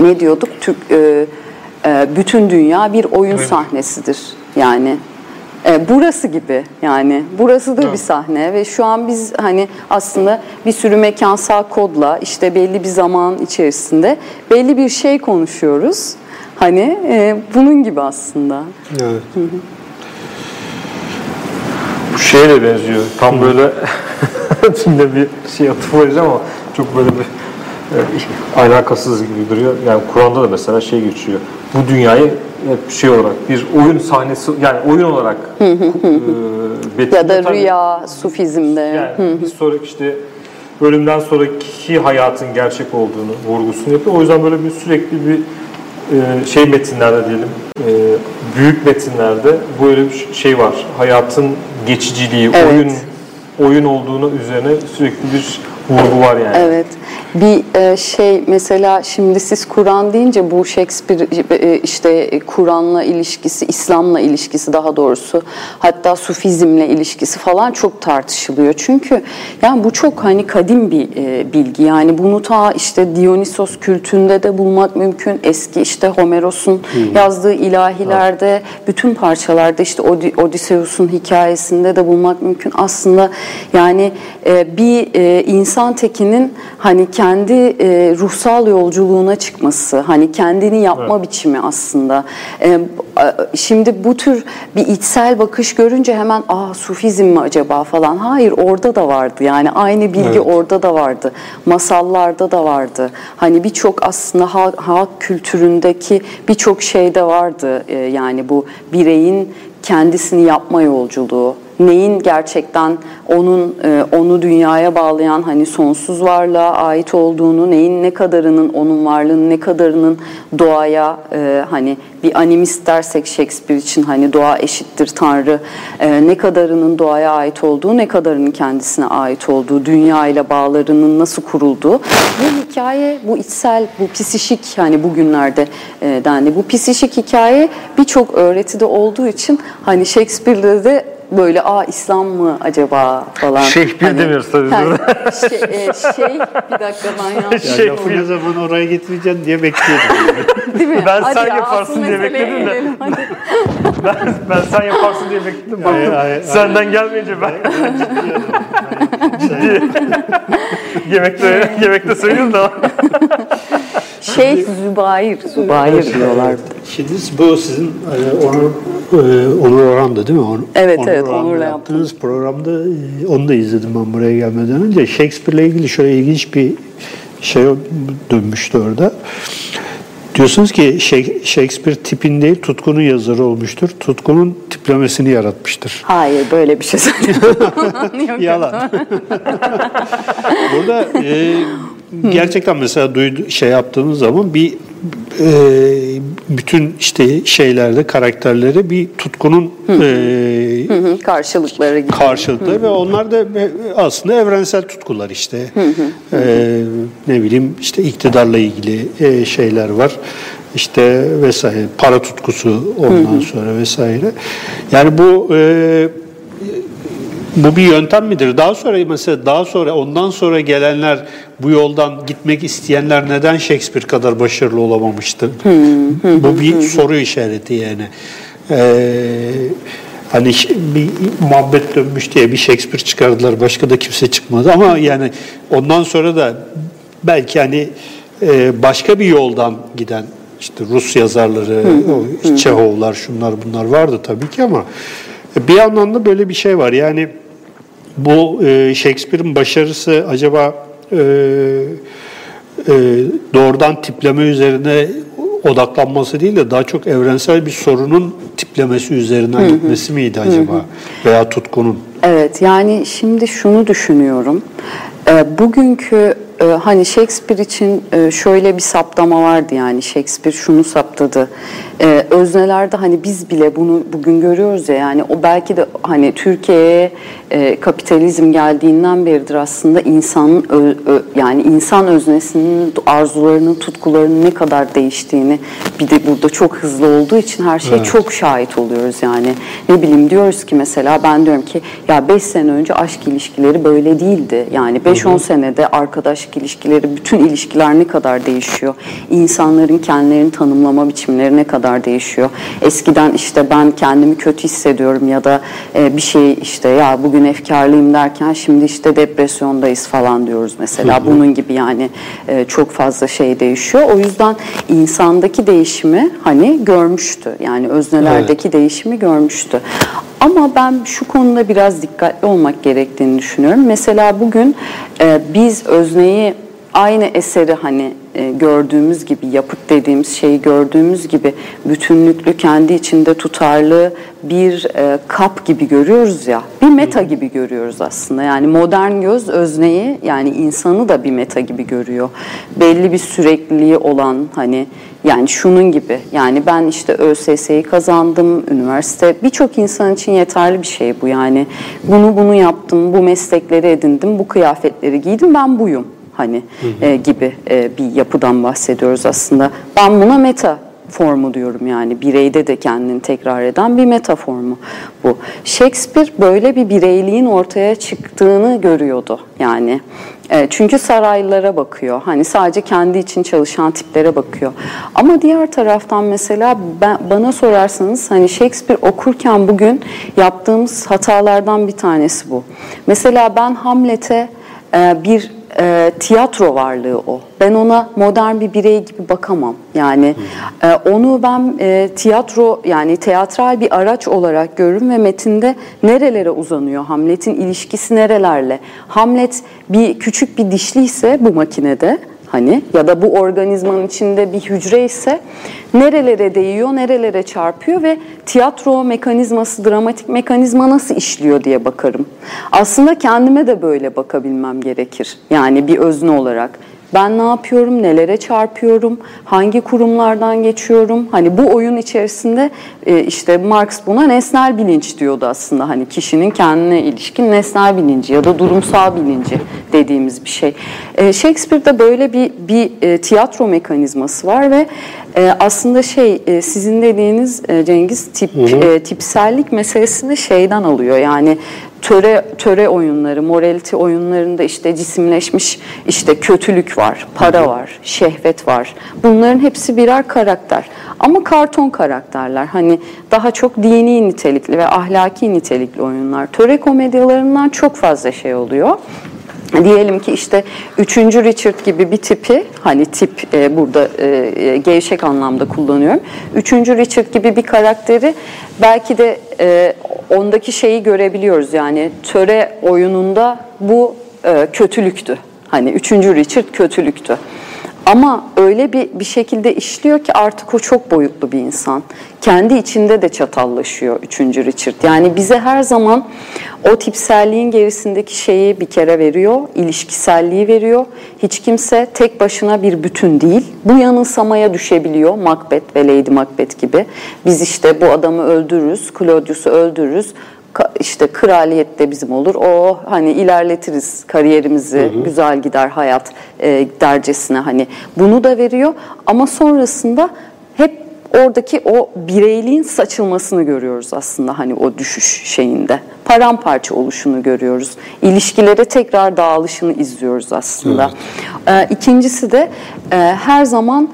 ne diyorduk? Türk e, e, bütün dünya bir oyun evet. sahnesidir. Yani e, burası gibi yani burası da evet. bir sahne ve şu an biz hani aslında bir sürü mekansal kodla işte belli bir zaman içerisinde belli bir şey konuşuyoruz. Hani e, bunun gibi aslında. Evet. Bu şeye de benziyor. Tam böyle şimdi bir şey atıf vereceğim ama çok böyle bir alakasız gibi duruyor. Yani Kur'an'da da mesela şey geçiyor. Bu dünyayı hep şey olarak bir oyun sahnesi yani oyun olarak e, ya da rüya sufizmde yani bir sonraki işte ölümden sonraki hayatın gerçek olduğunu vurgusunu yapıyor. O yüzden böyle bir sürekli bir e, şey metinlerde diyelim e, büyük metinlerde böyle bir şey var. Hayatın geçiciliği, evet. oyun oyun olduğunu üzerine sürekli bir vurgu var yani. Evet. Bir e, şey mesela şimdi siz Kur'an deyince bu Shakespeare e, işte Kur'an'la ilişkisi, İslam'la ilişkisi daha doğrusu hatta Sufizmle ilişkisi falan çok tartışılıyor. Çünkü yani bu çok hani kadim bir e, bilgi. Yani bunu ta işte Dionysos kültünde de bulmak mümkün. Eski işte Homeros'un yazdığı ilahilerde, bütün parçalarda işte Odysseus'un hikayesinde de bulmak mümkün. Aslında yani bir insan tekinin hani kendi e, ruhsal yolculuğuna çıkması, hani kendini yapma evet. biçimi aslında. E, şimdi bu tür bir içsel bakış görünce hemen aa sufizm mi acaba falan. Hayır orada da vardı yani aynı bilgi evet. orada da vardı. Masallarda da vardı. Hani birçok aslında halk, halk kültüründeki birçok şeyde vardı. E, yani bu bireyin kendisini yapma yolculuğu neyin gerçekten onun e, onu dünyaya bağlayan hani sonsuz varlığa ait olduğunu, neyin ne kadarının onun varlığının ne kadarının doğaya e, hani bir animist dersek Shakespeare için hani doğa eşittir Tanrı e, ne kadarının doğaya ait olduğu, ne kadarının kendisine ait olduğu, dünya ile bağlarının nasıl kurulduğu. Bu hikaye, bu içsel, bu psişik hani bugünlerde dendi. Bu psişik hikaye birçok öğretide olduğu için hani Shakespeare'de de böyle aa İslam mı acaba falan. Şeyh bir hani, demiyoruz tabii. Yani, şey, e, bir dakika ben yanlış. Şey, ne zaman oraya getireceksin diye bekliyordum. Değil mi? Ben hadi sen ya, yaparsın diye bekledim de. Ben, ben sen yaparsın diye bekledim. Hayır, hayır, Senden hayır. gelmeyince ben. Ciddi. yemekte, yemekte söylüyorum da. Şey Zübahir, Zübahir diyorlar. Şimdi bu sizin e, onu e, Onur Orhan'da değil mi? Onur, evet Onur evet Onur'la yaptığınız programda e, onu da izledim ben buraya gelmeden önce. Shakespeare'le ilgili şöyle ilginç bir şey dönmüştü orada. Diyorsunuz ki Shakespeare tipin değil, Tutkun'un yazarı olmuştur. Tutkun'un tiplemesini yaratmıştır. Hayır, böyle bir şey söylemiyorum. Yalan. Burada e, gerçekten mesela duydu, şey yaptığınız zaman bir e, bütün işte şeylerde karakterleri bir tutkunun e, karşılıkları gibi. Karşılıkları ve onlar da aslında evrensel tutkular işte. E, ne bileyim işte iktidarla ilgili e, şeyler var. İşte vesaire para tutkusu ondan sonra vesaire. Yani bu e, bu bir yöntem midir? Daha sonra mesela daha sonra ondan sonra gelenler bu yoldan gitmek isteyenler neden Shakespeare kadar başarılı olamamıştı? bu bir soru işareti yani. Ee, hani bir muhabbet dönmüş diye bir Shakespeare çıkardılar. Başka da kimse çıkmadı ama yani ondan sonra da belki hani e, başka bir yoldan giden işte Rus yazarları, Çehovlar, şunlar bunlar vardı tabii ki ama bir yandan da böyle bir şey var. Yani bu e, Shakespeare'in başarısı acaba e, e, doğrudan tipleme üzerine odaklanması değil de daha çok evrensel bir sorunun tiplemesi hı hı. gitmesi miydi acaba? Hı hı. Veya tutkunun? Evet yani şimdi şunu düşünüyorum. E, bugünkü e, hani Shakespeare için e, şöyle bir saptama vardı yani Shakespeare şunu saptadı. E, öznelerde hani biz bile bunu bugün görüyoruz ya yani o belki de hani Türkiye'ye e, kapitalizm geldiğinden beridir aslında insanın ö, ö, yani insan öznesinin arzularının, tutkularının ne kadar değiştiğini bir de burada çok hızlı olduğu için her şeye evet. çok şahit oluyoruz yani. Ne bileyim diyoruz ki mesela ben diyorum ki ya 5 sene önce aşk ilişkileri böyle değildi. Yani 5-10 senede arkadaşlık ilişkileri, bütün ilişkiler ne kadar değişiyor. İnsanların kendilerini tanımlama biçimleri ne kadar değişiyor. Eskiden işte ben kendimi kötü hissediyorum ya da e, bir şey işte ya bugün efkarlıyım derken şimdi işte depresyondayız falan diyoruz mesela. Bunun gibi yani e, çok fazla şey değişiyor. O yüzden insandaki değişimi hani görmüştü. Yani öznelerdeki evet. değişimi görmüştü. Ama ben şu konuda biraz dikkatli olmak gerektiğini düşünüyorum. Mesela bugün e, biz özneyi aynı eseri hani e, gördüğümüz gibi yapıt dediğimiz şeyi gördüğümüz gibi bütünlüklü kendi içinde tutarlı bir e, kap gibi görüyoruz ya bir meta gibi görüyoruz aslında. Yani modern göz özneyi yani insanı da bir meta gibi görüyor. Belli bir sürekliliği olan hani yani şunun gibi yani ben işte ÖSS'yi kazandım üniversite birçok insan için yeterli bir şey bu yani bunu bunu yaptım bu meslekleri edindim bu kıyafetleri giydim ben buyum hani hı hı. E, gibi e, bir yapıdan bahsediyoruz aslında. Ben buna meta formu diyorum yani bireyde de kendini tekrar eden bir metaformu bu. Shakespeare böyle bir bireyliğin ortaya çıktığını görüyordu yani. E, çünkü saraylara bakıyor. Hani sadece kendi için çalışan tiplere bakıyor. Ama diğer taraftan mesela ben, bana sorarsanız hani Shakespeare okurken bugün yaptığımız hatalardan bir tanesi bu. Mesela ben Hamlet'e e, bir e, tiyatro varlığı o. Ben ona modern bir birey gibi bakamam. Yani e, onu ben e, tiyatro yani teatral bir araç olarak görürüm ve metinde nerelere uzanıyor Hamlet'in ilişkisi nerelerle? Hamlet bir küçük bir dişli ise bu makinede hani ya da bu organizmanın içinde bir hücre ise nerelere değiyor, nerelere çarpıyor ve tiyatro mekanizması, dramatik mekanizma nasıl işliyor diye bakarım. Aslında kendime de böyle bakabilmem gerekir. Yani bir özne olarak. Ben ne yapıyorum, nelere çarpıyorum, hangi kurumlardan geçiyorum? Hani bu oyun içerisinde e, işte Marx buna nesnel bilinç diyordu aslında. Hani kişinin kendine ilişkin nesnel bilinci ya da durumsal bilinci dediğimiz bir şey. E, Shakespeare'de böyle bir bir e, tiyatro mekanizması var ve aslında şey sizin dediğiniz Cengiz tip hı hı. tipsellik meselesini şeyden alıyor. Yani töre töre oyunları, morality oyunlarında işte cisimleşmiş işte kötülük var, para var, şehvet var. Bunların hepsi birer karakter. Ama karton karakterler. Hani daha çok dini nitelikli ve ahlaki nitelikli oyunlar. Töre komedyalarından çok fazla şey oluyor. Diyelim ki işte 3. Richard gibi bir tipi hani tip e, burada e, e, gevşek anlamda kullanıyorum. 3. Richard gibi bir karakteri belki de e, ondaki şeyi görebiliyoruz yani töre oyununda bu e, kötülüktü. Hani 3. Richard kötülüktü. Ama öyle bir, bir şekilde işliyor ki artık o çok boyutlu bir insan. Kendi içinde de çatallaşıyor 3. Richard. Yani bize her zaman o tipselliğin gerisindeki şeyi bir kere veriyor, ilişkiselliği veriyor. Hiç kimse tek başına bir bütün değil. Bu yanılsamaya düşebiliyor Macbeth ve Lady Macbeth gibi. Biz işte bu adamı öldürürüz, Claudius'u öldürürüz işte kraliyet de bizim olur. O hani ilerletiriz kariyerimizi, hı hı. güzel gider hayat e, dercesine hani bunu da veriyor. Ama sonrasında hep oradaki o bireyliğin saçılmasını görüyoruz aslında hani o düşüş şeyinde. Paramparça oluşunu görüyoruz. İlişkilere tekrar dağılışını izliyoruz aslında. Evet. Ee, ikincisi de e, her zaman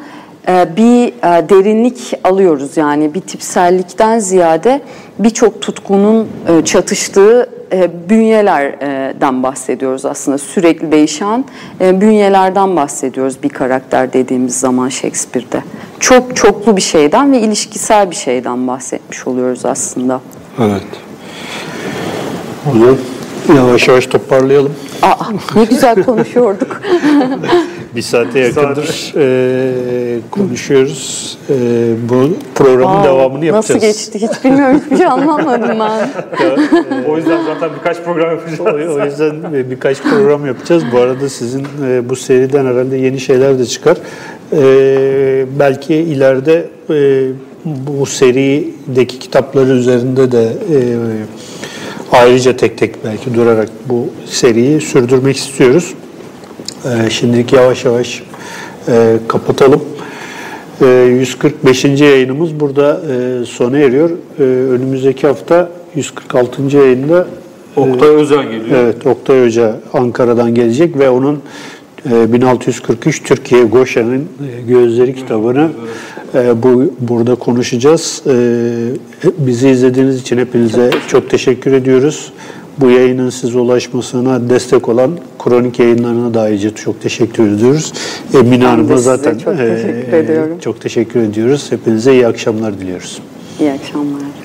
e, bir e, derinlik alıyoruz yani bir tipsellikten ziyade birçok tutkunun e, çatıştığı bünyelerden bahsediyoruz aslında sürekli değişen bünyelerden bahsediyoruz bir karakter dediğimiz zaman Shakespeare'de. Çok çoklu bir şeyden ve ilişkisel bir şeyden bahsetmiş oluyoruz aslında. Evet. Bunu yavaş yavaş toparlayalım. Aa, ne güzel konuşuyorduk. bir saate yakındır e, konuşuyoruz. E, bu programın Aa, devamını yapacağız. Nasıl geçti hiç bilmiyorum. Hiçbir şey anlamadım ben. Ya, e, o yüzden zaten birkaç program yapacağız. O, o yüzden birkaç program yapacağız. Bu arada sizin e, bu seriden herhalde yeni şeyler de çıkar. E, belki ileride e, bu serideki kitapları üzerinde de e, ayrıca tek tek belki durarak bu seriyi sürdürmek istiyoruz. Ee, şimdilik yavaş yavaş e, kapatalım. 145. Ee, yayınımız burada e, sona eriyor. Ee, önümüzdeki hafta 146. yayında e, Oktay Özel geliyor. Evet, Oktay Hoca Ankara'dan gelecek ve onun 1643 Türkiye Goşa'nın Gözleri kitabını bu burada konuşacağız. Bizi izlediğiniz için hepinize çok teşekkür ediyoruz bu yayının size ulaşmasına destek olan kronik yayınlarına da ayrıca çok teşekkür ediyoruz. Emine Hanım'a zaten çok teşekkür e, ediyorum. Çok teşekkür ediyoruz. Hepinize iyi akşamlar diliyoruz. İyi akşamlar.